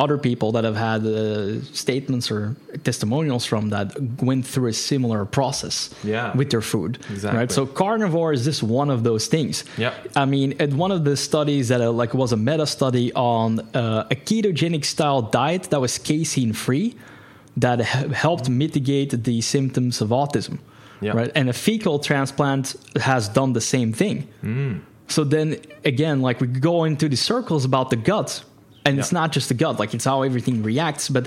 other people that have had uh, statements or testimonials from that went through a similar process Yeah. with their food Exactly. right so carnivore is just one of those things Yeah. i mean at one of the studies that uh, like was a meta study on uh, a ketogenic style diet that was casein free that helped mitigate the symptoms of autism Yeah. right? And a fecal transplant has done the same thing. Hmm. so then again like we go into the circles about the gut and it's not just the gut like it's how everything reacts. But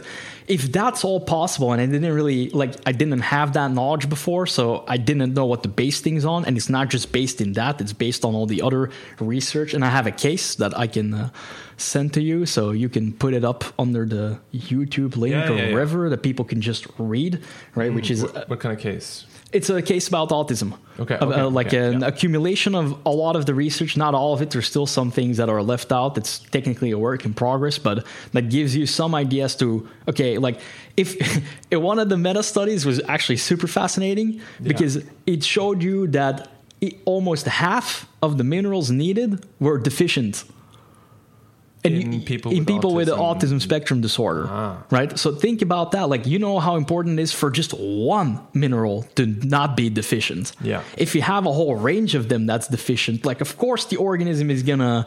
if that's all possible and i didn't really like i didn't have that knowledge before so i didn't know what to base things on and it's not just based in that it's based on all the other research. And i have a case that i can uh, send to you so you can put it up under the youtube link Yeah, or yeah, yeah. wherever that people can just read right which is What, what kind of case? it's a case about autism. Okay, uh, like okay, an yeah. accumulation of a lot of the research, not all of it. There's still some things that are left out. It's technically a work in progress, but that gives you some ideas to okay, like if, one of the meta studies was actually super fascinating because it showed you that it, almost half of the minerals needed were deficient. And In you- people in with people with autism. autism spectrum disorder, Ah. right? So think about that. Like you know how important it is for just one mineral to not be deficient. Yeah. If you have a whole range of them that's deficient, like of course the organism is gonna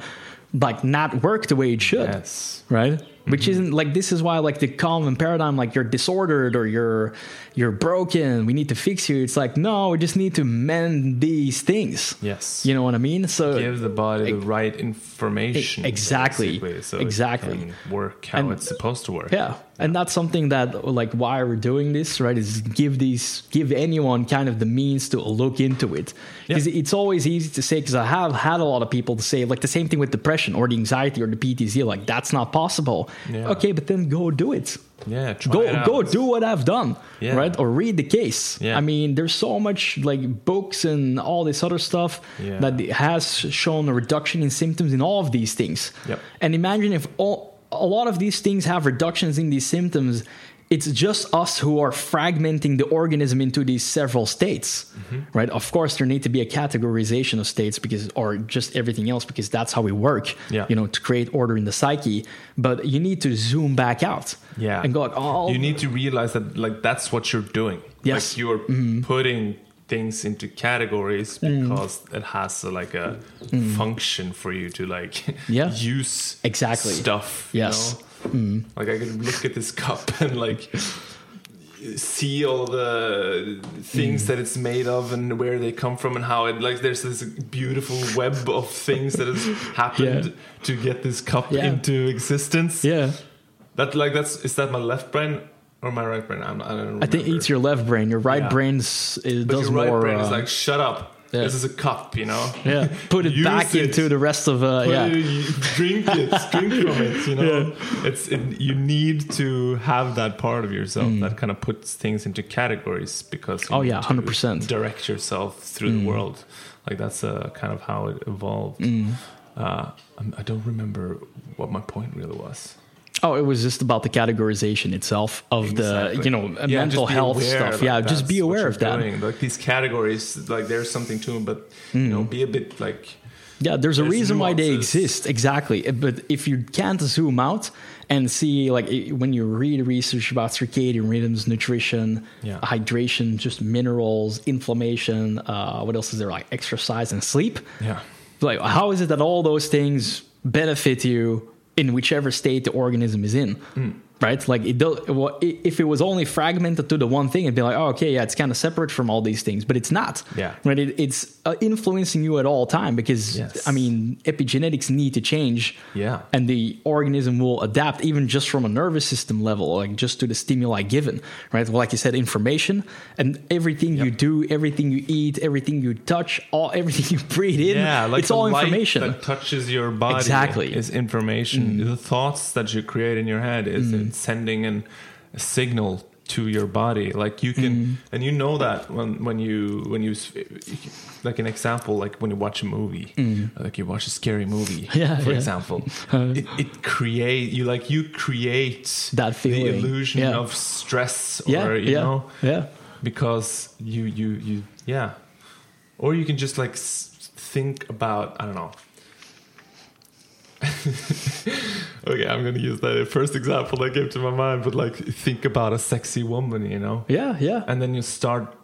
like not work the way it should Yes. right which Mm-hmm. isn't like this is why like the common paradigm like you're disordered or you're you're broken we need to fix you it's like no we just need to mend these things Yes. you know what i mean so Give the body the right information. Exactly. so Exactly. It work how And- it's supposed to work. yeah and that's something that like why we're doing this right is give these give anyone kind of the means to look into it because Yeah. it's always easy to say because i have had a lot of people to say like the same thing with depression or the anxiety or the ptsd like that's not possible Yeah. okay but then go do it Yeah. Go go do what I've done, Yeah. right? Or read the case. Yeah. I mean, there's so much like books and all this other stuff Yeah. that has shown a reduction in symptoms in all of these things. Yep. And imagine if all a lot of these things have reductions in these symptoms. It's just us who are fragmenting the organism into these several states, Mm-hmm. right? Of course, there need to be a categorization of states because, or just everything else, because that's how we work. Yeah. You know, to create order in the psyche. But you need to zoom back out. Yeah. And go like, oh, you need to realize that like that's what you're doing. Yes. Like you're Mm-hmm. putting things into categories because it has a, like a function for you to like. Yeah. use Exactly. stuff. Yes. Mm-hmm. know? Like I can look at this cup and like see all the Mm. things that it's made of and where they come from and how it like there's this beautiful web of things that has happened Yeah. to get this cup Yeah. into existence. yeah. That like that's is that my left brain or my right brain? I'm, I don't remember. I think it's your left brain. Your right Yeah. brain's it but does your right more. brain is uh, like shut up. Yeah. This is a cup, you know. yeah, put it back it. into the rest of uh, Put yeah. it- drink it, drink from it. You know, it's it, you need to have that part of yourself that kind of puts things into categories because you Mm. Oh, yeah, 100%. direct yourself through Mm. the world. Like that's uh, kind of how it evolved. Mm. Uh, I don't remember what my point really was. Oh, it was just about the categorization itself of the you know Yeah, mental health stuff. yeah, just be aware of that. doing. Like these categories, like there's something to them, but you Mm. know, be a bit like Yeah, there's a There's reason why they exist. Exactly. Uh, But if you can't zoom out and see, like, when you read research about circadian rhythms, nutrition, Yeah. hydration, just minerals, inflammation, uh, what else is there? Like exercise and sleep. Yeah. Like, how is it that all those things benefit you in whichever state the organism is in? Hmm. Right? Like, it if it was only fragmented to the one thing, it'd be like, oh, okay, yeah, it's kind of separate from all these things, but it's not. Yeah. Right? It, it's uh, influencing you at all time because, Yes. I mean, epigenetics need to change. Yeah. And the organism will adapt even just from a nervous system level, like just to the stimuli given, right? Well, like you said, information and everything you do, everything you eat, everything you touch, all everything you breathe in, Yeah, like it's the all light information. that touches your body. Exactly. Mm. is information. The thoughts that you create in your head is sending an, a signal to your body. Like you can, Mm. and you know that when when you when you like an example, like when you watch a movie, like you watch a scary movie, Mm. Yeah, for yeah. example, it, it create you like you create That feeling the illusion Yeah. of stress, or you know yeah. because you you you yeah or you can just like s- think about i don't know okay i'm gonna use that first example that came to my mind but like think about a sexy woman you know Yeah, yeah. and then you start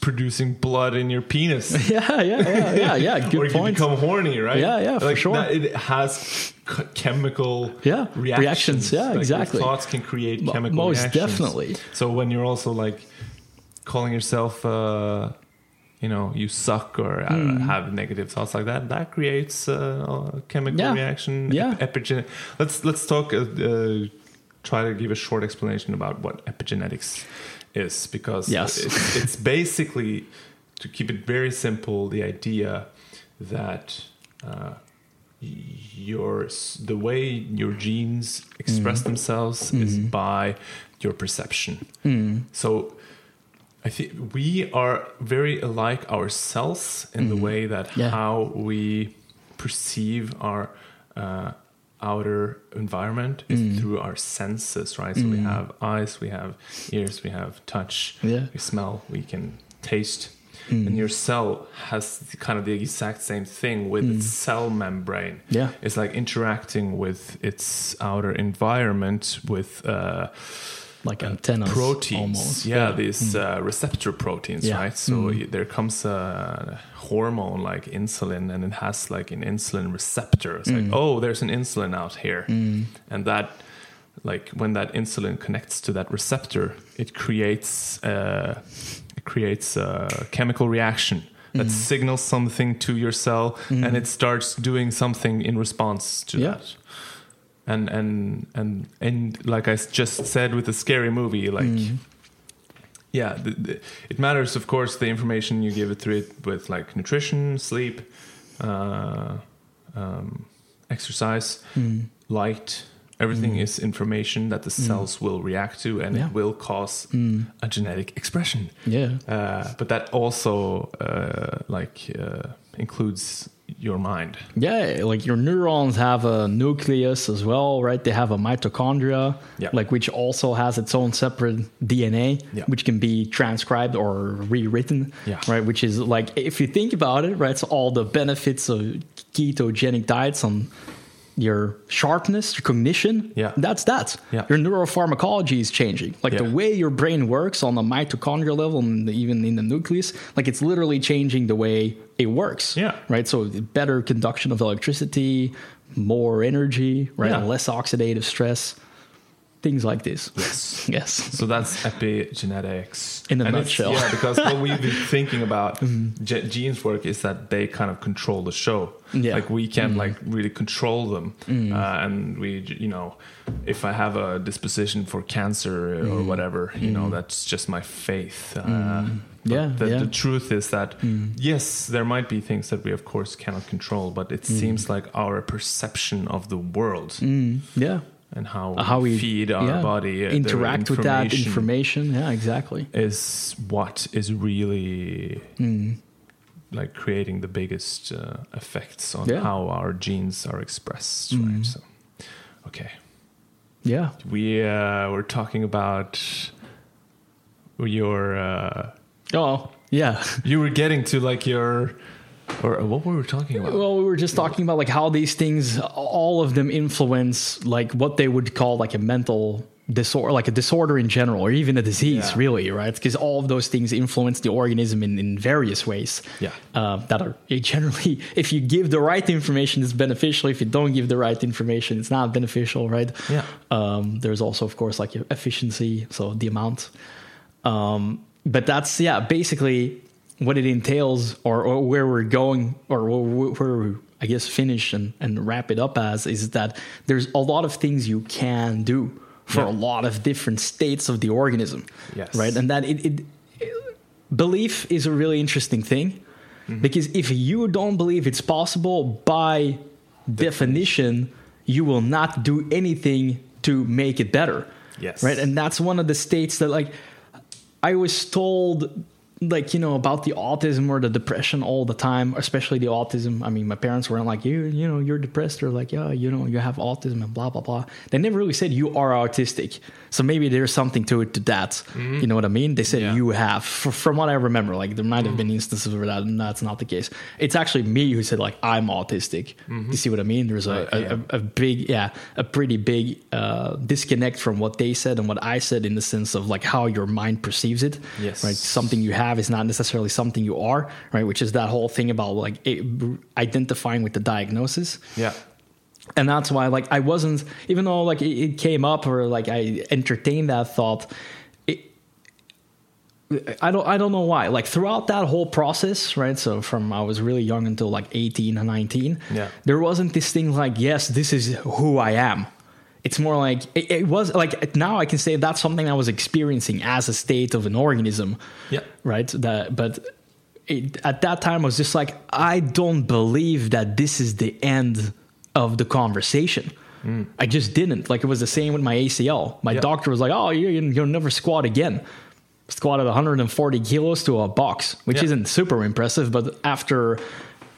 producing blood in your penis yeah, yeah, yeah, yeah, yeah. or Good you point. become horny right Yeah, yeah, for sure. that- it has ch- chemical Yeah, reactions, reactions, yeah, Like, your exactly. thoughts can create chemical most reactions. definitely. So when you're also like calling yourself, uh, you know, you suck or uh, Hmm. have negative thoughts like that, that creates uh, a chemical Yeah. reaction. Yeah. ep- epigen- Let's let's talk. Uh, uh, try to give a short explanation about what epigenetics is, because Yes. it's, it's basically to keep it very simple, the idea that. Uh, your the way your genes express Mm-hmm. themselves is by your perception. Mm. So I think we are very alike ourselves in the way that Mm-hmm. Yeah. how we perceive our uh, outer environment is Mm. through our senses, right? So we have eyes, we have ears, we have touch, Yeah. we smell, we can taste. Mm. And your cell has kind of the exact same thing with its cell membrane. Mm. Yeah. It's like interacting with its outer environment with uh, Like antennas. proteins. Almost. Yeah, these hmm. uh, receptor proteins, Yeah. right? So hmm. y- there comes a hormone like insulin, and it has like an insulin receptor. It's like, hmm. oh, there's an insulin out here, and that. Like when that insulin connects to that receptor, it creates uh, it creates a chemical reaction that signals something to your cell, and it starts doing something in response to Yeah. that and and and and like I just said with the scary movie, like yeah, the, the, it matters. Of course, the information you give it to it with like nutrition, sleep, uh, um, exercise, light. Everything is information that the cells will react to, and Yeah. it will cause a genetic expression. Yeah. Uh, but that also uh, like uh, includes your mind. Yeah, like your neurons have a nucleus as well, right? They have a mitochondria, Yeah. like which also has its own separate DNA, Yeah. which can be transcribed or rewritten, Yeah. right? Which is like, if you think about it, right? So all the benefits of ketogenic diets on your sharpness, your cognition, Yeah. that's that. Yeah. Your neuropharmacology is changing. Like the way your brain works on the mitochondrial level and even in the nucleus, like it's literally changing the way it works Yeah. right? So better conduction of electricity, more energy, right? Yeah. Less oxidative stress, things like this. Yes. yes. So that's epigenetics In a it's- nutshell. Yeah, because what we've been thinking about mm-hmm. ge- genes work is that they kind of control the show. Yeah. Like we can mm-hmm. like really control them, mm-hmm. uh, and we, you know, if I have a disposition for cancer or whatever, you know, that's just my faith. Uh. Yeah, The, yeah. the truth is that yes, there might be things that we of course cannot control, but it seems like our perception of the world Mm, yeah. And how, How we feed our yeah, body uh, interact with that information. Yeah, exactly. is what is really Mm. like creating the biggest uh, effects on Yeah. Mm. how our genes are expressed right so okay Yeah. we uh, were talking about your uh, Oh, yeah. you were getting to like your Or uh, what were we talking about? Well, we were just talking about like how these things, all of them influence like what they would call like a mental disorder, like a disorder in general, or even a disease, Yeah. really, right? Because all of those things influence the organism in, in various ways. Yeah. Uh, that are generally, if you give the right information, it's beneficial. If you don't give the right information, it's not beneficial, right? Yeah. Um, there's also, of course, like efficiency, so the amount. Um, but that's yeah, basically what it entails, or, or where we're going, or where, we, I guess finish and, and wrap it up as is that there's a lot of things you can do for Yeah. a lot of different states of the organism, Yes. right? And that it, it belief is a really interesting thing Mm-hmm. because if you don't believe it's possible by definition you will not do anything to make it better Yes. right and that's one of the states that like i was told like you know about the autism or the depression all the time especially the autism. I mean my parents weren't like you you know you're depressed or like yeah you know you have autism and blah blah blah. They never really said you are autistic. So maybe there's something to it to that. Mm-hmm. You know what i mean? They said Yeah. you have f from what i remember. Like there might have been mm-hmm. instances where that and that's not the case. It's actually me who said like i'm autistic. Mm-hmm. You see what i mean? There's a, yeah. a, a big yeah a pretty big uh, disconnect from what they said and what i said in the sense of like how your mind perceives it Yes. right? Something you have is not necessarily something you are right which is that whole thing about like identifying with the diagnosis yeah. and that's why like i wasn't even though like it, it came up or like i entertained that thought it, I don't I don't know why. Like throughout that whole process, right? So from I was really young until like 18 and 19, Yeah. there wasn't this thing like, yes, this is who I am. It's more like it, it was like now I can say that's something I was experiencing as a state of an organism. Yeah. Right? That but it, at that time I was just like I don't believe that this is the end of the conversation. Hmm. I just didn't. Like it was the same with my ACL. My Yeah. doctor was like, "Oh, you, you'll never squat again." Squatted 140 kilos to a box, which Yeah. isn't super impressive. But after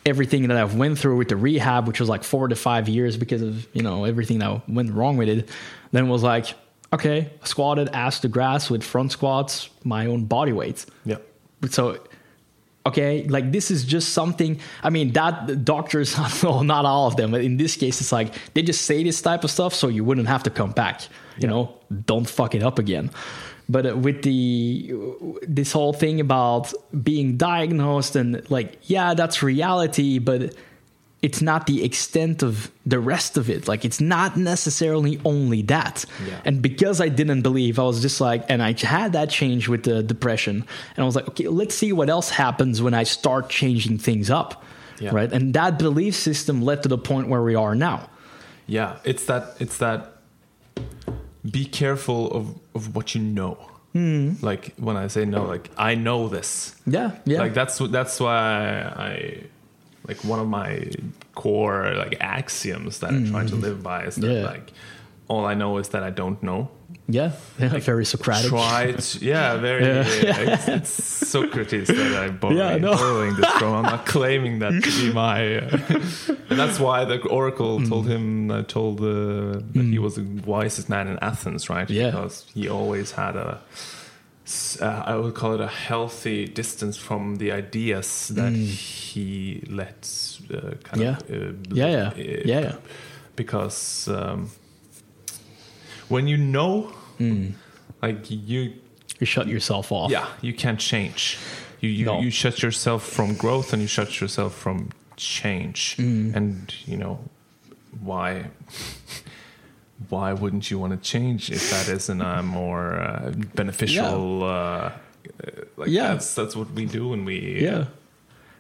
everything that I've went through with the rehab, which was like four to five years because of you know everything that went wrong with it, then was like, okay, squatted ass to grass with front squats, my own body weight Yeah. so okay like this is just something i mean that doctors well not all of them but in this case it's like they just say this type of stuff so you wouldn't have to come back you know don't fuck it up again but uh, with the this whole thing about being diagnosed and like yeah that's reality but it's not the extent of the rest of it. Like it's not necessarily only that. Yeah. And because I didn't believe, I was just like, and I had that change with the depression, and I was like, okay, let's see what else happens when I start changing things up, Yeah. right? And that belief system led to the point where we are now. Yeah, it's that it's that be careful of of what you know. Hmm. Like when I say no, like I know this. Yeah, yeah, Like that's that's why I like one of my core like axioms that I'm trying to live by is that Hmm. Yeah. like all I know is that I don't know. Yeah, yeah. Very Socratic. To, yeah, very. Yeah. It's, it's Socrates that I'm borrowing, Yeah, I know. borrowing this from. I'm not claiming that to be my. Uh, and that's why the oracle Hmm. told him, uh, told uh, that he was the wisest man in Athens, right? Yeah. Because he always had a. Uh, I would call it a healthy distance from the ideas that he lets uh, kind. Yeah. of. Uh, Yeah, yeah, yeah, yeah. Because um, when you know, like you You shut yourself off. yeah, you can't change. You you, No. you shut yourself from growth and you shut yourself from change. Mm. And you know why why wouldn't you want to change if that isn't a more uh, beneficial uh, uh, like Yeah. that's that's what we do when we yeah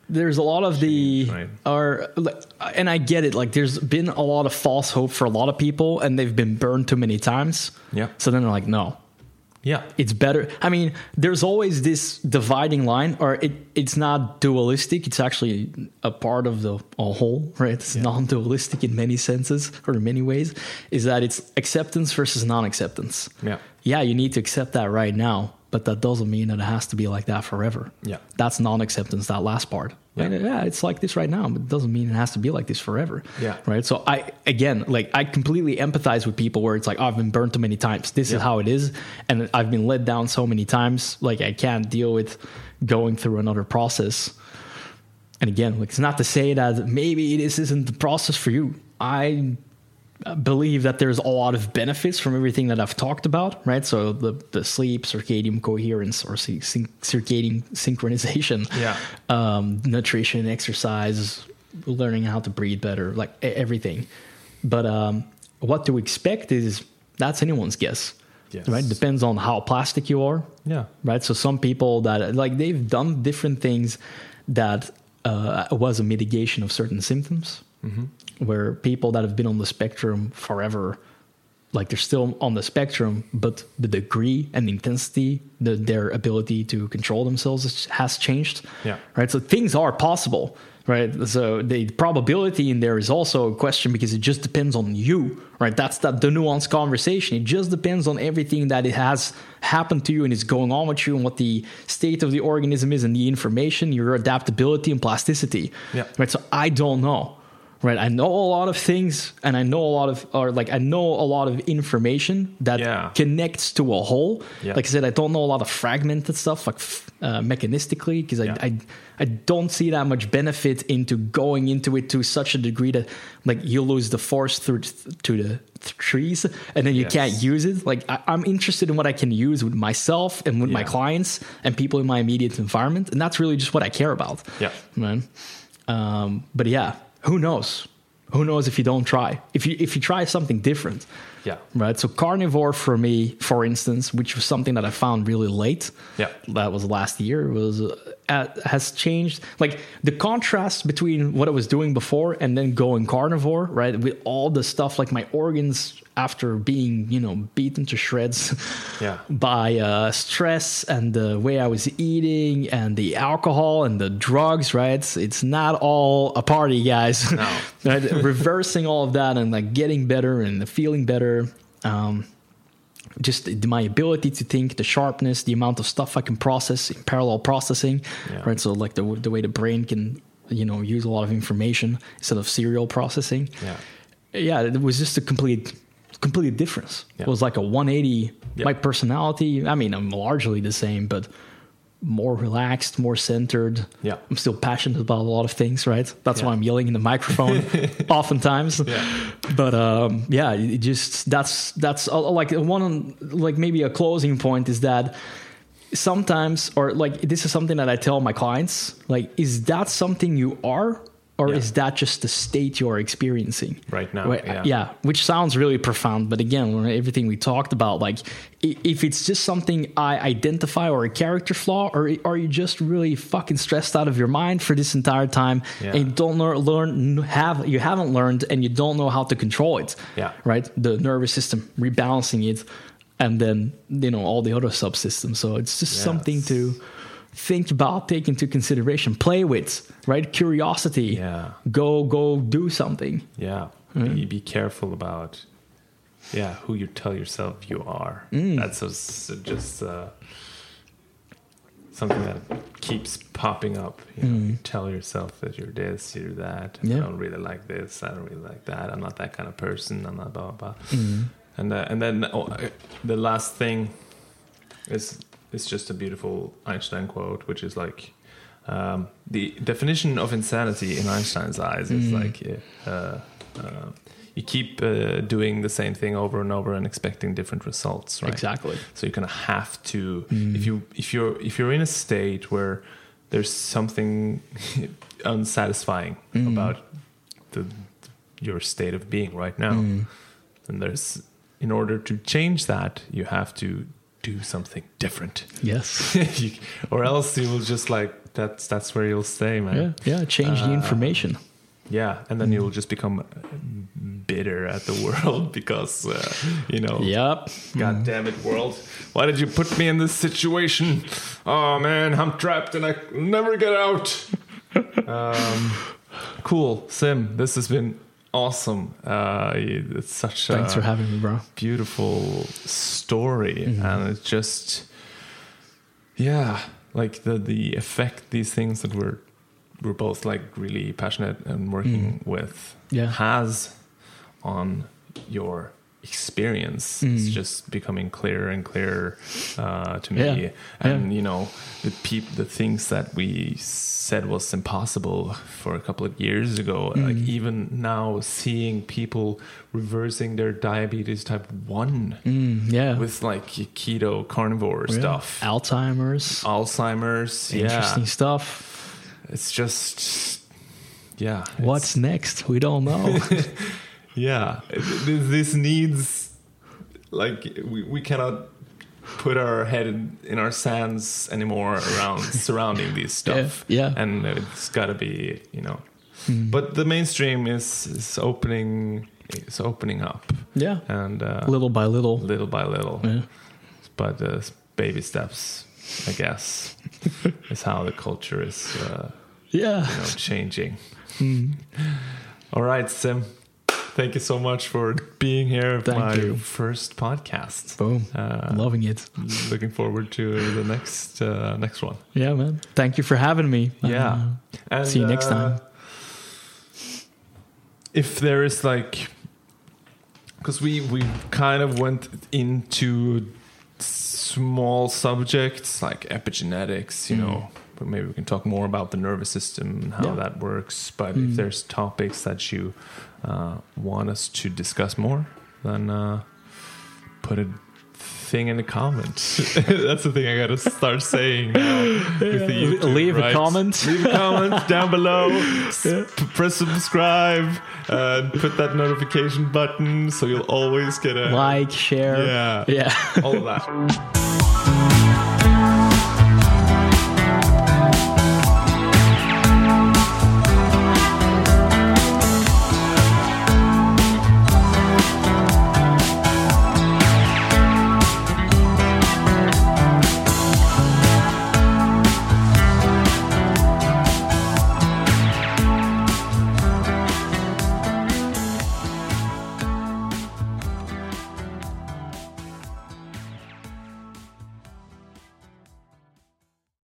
there's a lot of the Right. are and i get it like there's been a lot of false hope for a lot of people and they've been burned too many times. Yeah. so then they're like no. Yeah. It's better i mean there's always this dividing line or it, it's not dualistic it's actually a part of the a whole right? It's non-dualistic in many senses or in many ways is that it's acceptance versus non-acceptance. Yeah. yeah you need to accept that right now but that doesn't mean that it has to be like that forever Yeah. that's non-acceptance that last part Yeah. Right? yeah it's like this right now but it doesn't mean it has to be like this forever Yeah. right so i again like i completely empathize with people where it's like oh, i've been burned too many times this is how it is and i've been let down so many times like i can't deal with going through another process and again, like it's not to say that maybe this isn't the process for you. I believe that there's a lot of benefits from everything that I've talked about, right? So the the sleep, circadian coherence, or circadian synchronization, Yeah. um, nutrition, exercise, learning how to breathe better, like everything. But um, what to expect is that's anyone's guess, Yes. right? Depends on how plastic you are, Yeah. right? So some people that like they've done different things that uh, was a mitigation of certain symptoms, where people that have been on the spectrum forever, like they're still on the spectrum, but the degree and the intensity, the, their ability to control themselves has changed. Yeah. Right. So things are possible. Right. So the probability in there is also a question because it just depends on you. Right. That's that the nuanced conversation. It just depends on everything that it has happened to you and is going on with you and what the state of the organism is and the information, your adaptability and plasticity. Yeah. Right. So I don't know. Right. I know a lot of things and I know a lot of or like I know a lot of information that Yeah. connects to a whole. Yeah. Like I said, I don't know a lot of fragmented stuff like f- uh, mechanistically because I, Yeah. I I don't see that much benefit into going into it to such a degree that like you lose the force through to the th- trees and then you Yes. can't use it. Like I, I'm interested in what I can use with myself and with my clients and people in my immediate environment, and that's really just what I care about. Yeah. man. Um, but yeah, who knows? Who knows if you don't try? If you if you try something different, Yeah. right? So carnivore for me, for instance, which was something that I found really late. Yeah. that was last year. Was uh, has changed. Like the contrast between what I was doing before and then going carnivore, right? With all the stuff, like my organs after being, you know, beaten to shreds Yeah. by uh, stress and the way I was eating and the alcohol and the drugs, right? It's, it's not all a party, guys. No. right? Reversing all of that and like getting better and feeling better. Um, just my ability to think, the sharpness, the amount of stuff I can process in parallel processing, Yeah. right? So like the the way the brain can, you know, use a lot of information instead of serial processing Yeah. yeah, it was just a complete complete difference. Yeah. It was like a 180. Yeah. My personality, I mean, I'm largely the same, but more relaxed, more centered. Yeah. I'm still passionate about a lot of things, right? That's Yeah. why I'm yelling in the microphone oftentimes. Yeah. But um, yeah, it just that's that's uh, like one like maybe a closing point is that sometimes or like this is something that I tell my clients like is that something you are or Yeah. is that just the state you're experiencing Right now, Right, yeah. which sounds really profound but again everything we talked about like if it's just something I identify or a character flaw or are you just really fucking stressed out of your mind for this entire time Yeah. and don't learn, learn have you haven't learned and you don't know how to control it Yeah. right the nervous system rebalancing it and then you know all the other subsystems so it's just something to think about take into consideration play with right curiosity Yeah. go go do something Yeah. Mm-hmm. Be, be careful about yeah who you tell yourself you are. Mm. That's just, just uh, something that keeps popping up. You, know, you tell yourself that you're this, you're that. Mm. Yeah. I don't really like this. I don't really like that. I'm not that kind of person. I'm not blah blah. blah. Mm-hmm. And uh, and then oh, uh, the last thing is is just a beautiful Einstein quote, which is like. Um, the definition of insanity in Einstein's eyes is Mm. like uh, uh, you keep uh, doing the same thing over and over and expecting different results, right? exactly So you're gonna have to Mm. if you if you're if you're in a state where there's something unsatisfying Mm. about the your state of being right now, Mm. and there's in order to change that you have to do something different, yes or else you will just like that's that's where you'll stay, man. yeah yeah change the Uh, information Yeah, and then you'll just become uh, bitter at the world because uh, you know. yep God damn it, world! Why did you put me in this situation? Oh man, I'm trapped and I never get out. um, cool, Sim. This has been awesome. Uh, it's such thanks a for having me bro beautiful story, and it's just yeah, like the the effect these things that we're we're both like really passionate and working with Yeah. has on your experience is just becoming clearer and clearer uh, to me. Mm. Yeah. And Yeah. you know, the peop- the things that we said was impossible for a couple of years ago, like Mm. even now, seeing people reversing their diabetes type one Mm, yeah. with like keto carnivore Yeah. stuff, Alzheimer's. Alzheimer's, Interesting stuff. it's just yeah What's next? We don't know. yeah Th- this needs like we, we cannot put our head in, in our sands anymore around surrounding these stuff Yeah, yeah. and it's got to be you know but the mainstream is, is opening is opening up yeah. and uh, Little by little. little by little Yeah. but uh, baby steps i guess is how the culture is uh, Yeah. you know, changing. All right, Sim. Thank you so much for being here. Thank my you. first podcast. Boom. Uh, Loving it. Looking forward to the next uh, next one. Yeah, man. Thank you for having me. Yeah. Uh, And, see you next uh, time. If there is like, because we we kind of went into small subjects like epigenetics, you know. But maybe we can talk more about the nervous system and how Mm. Yeah. that works. But if there's topics that you uh, want us to discuss more, then uh, put a thing in the comment. That's the thing I got to start saying now. YouTube, Leave a comment. Leave a comment down below. Press subscribe. Uh, put that notification button so you'll always get a Like, share. Yeah. Yeah. all of that.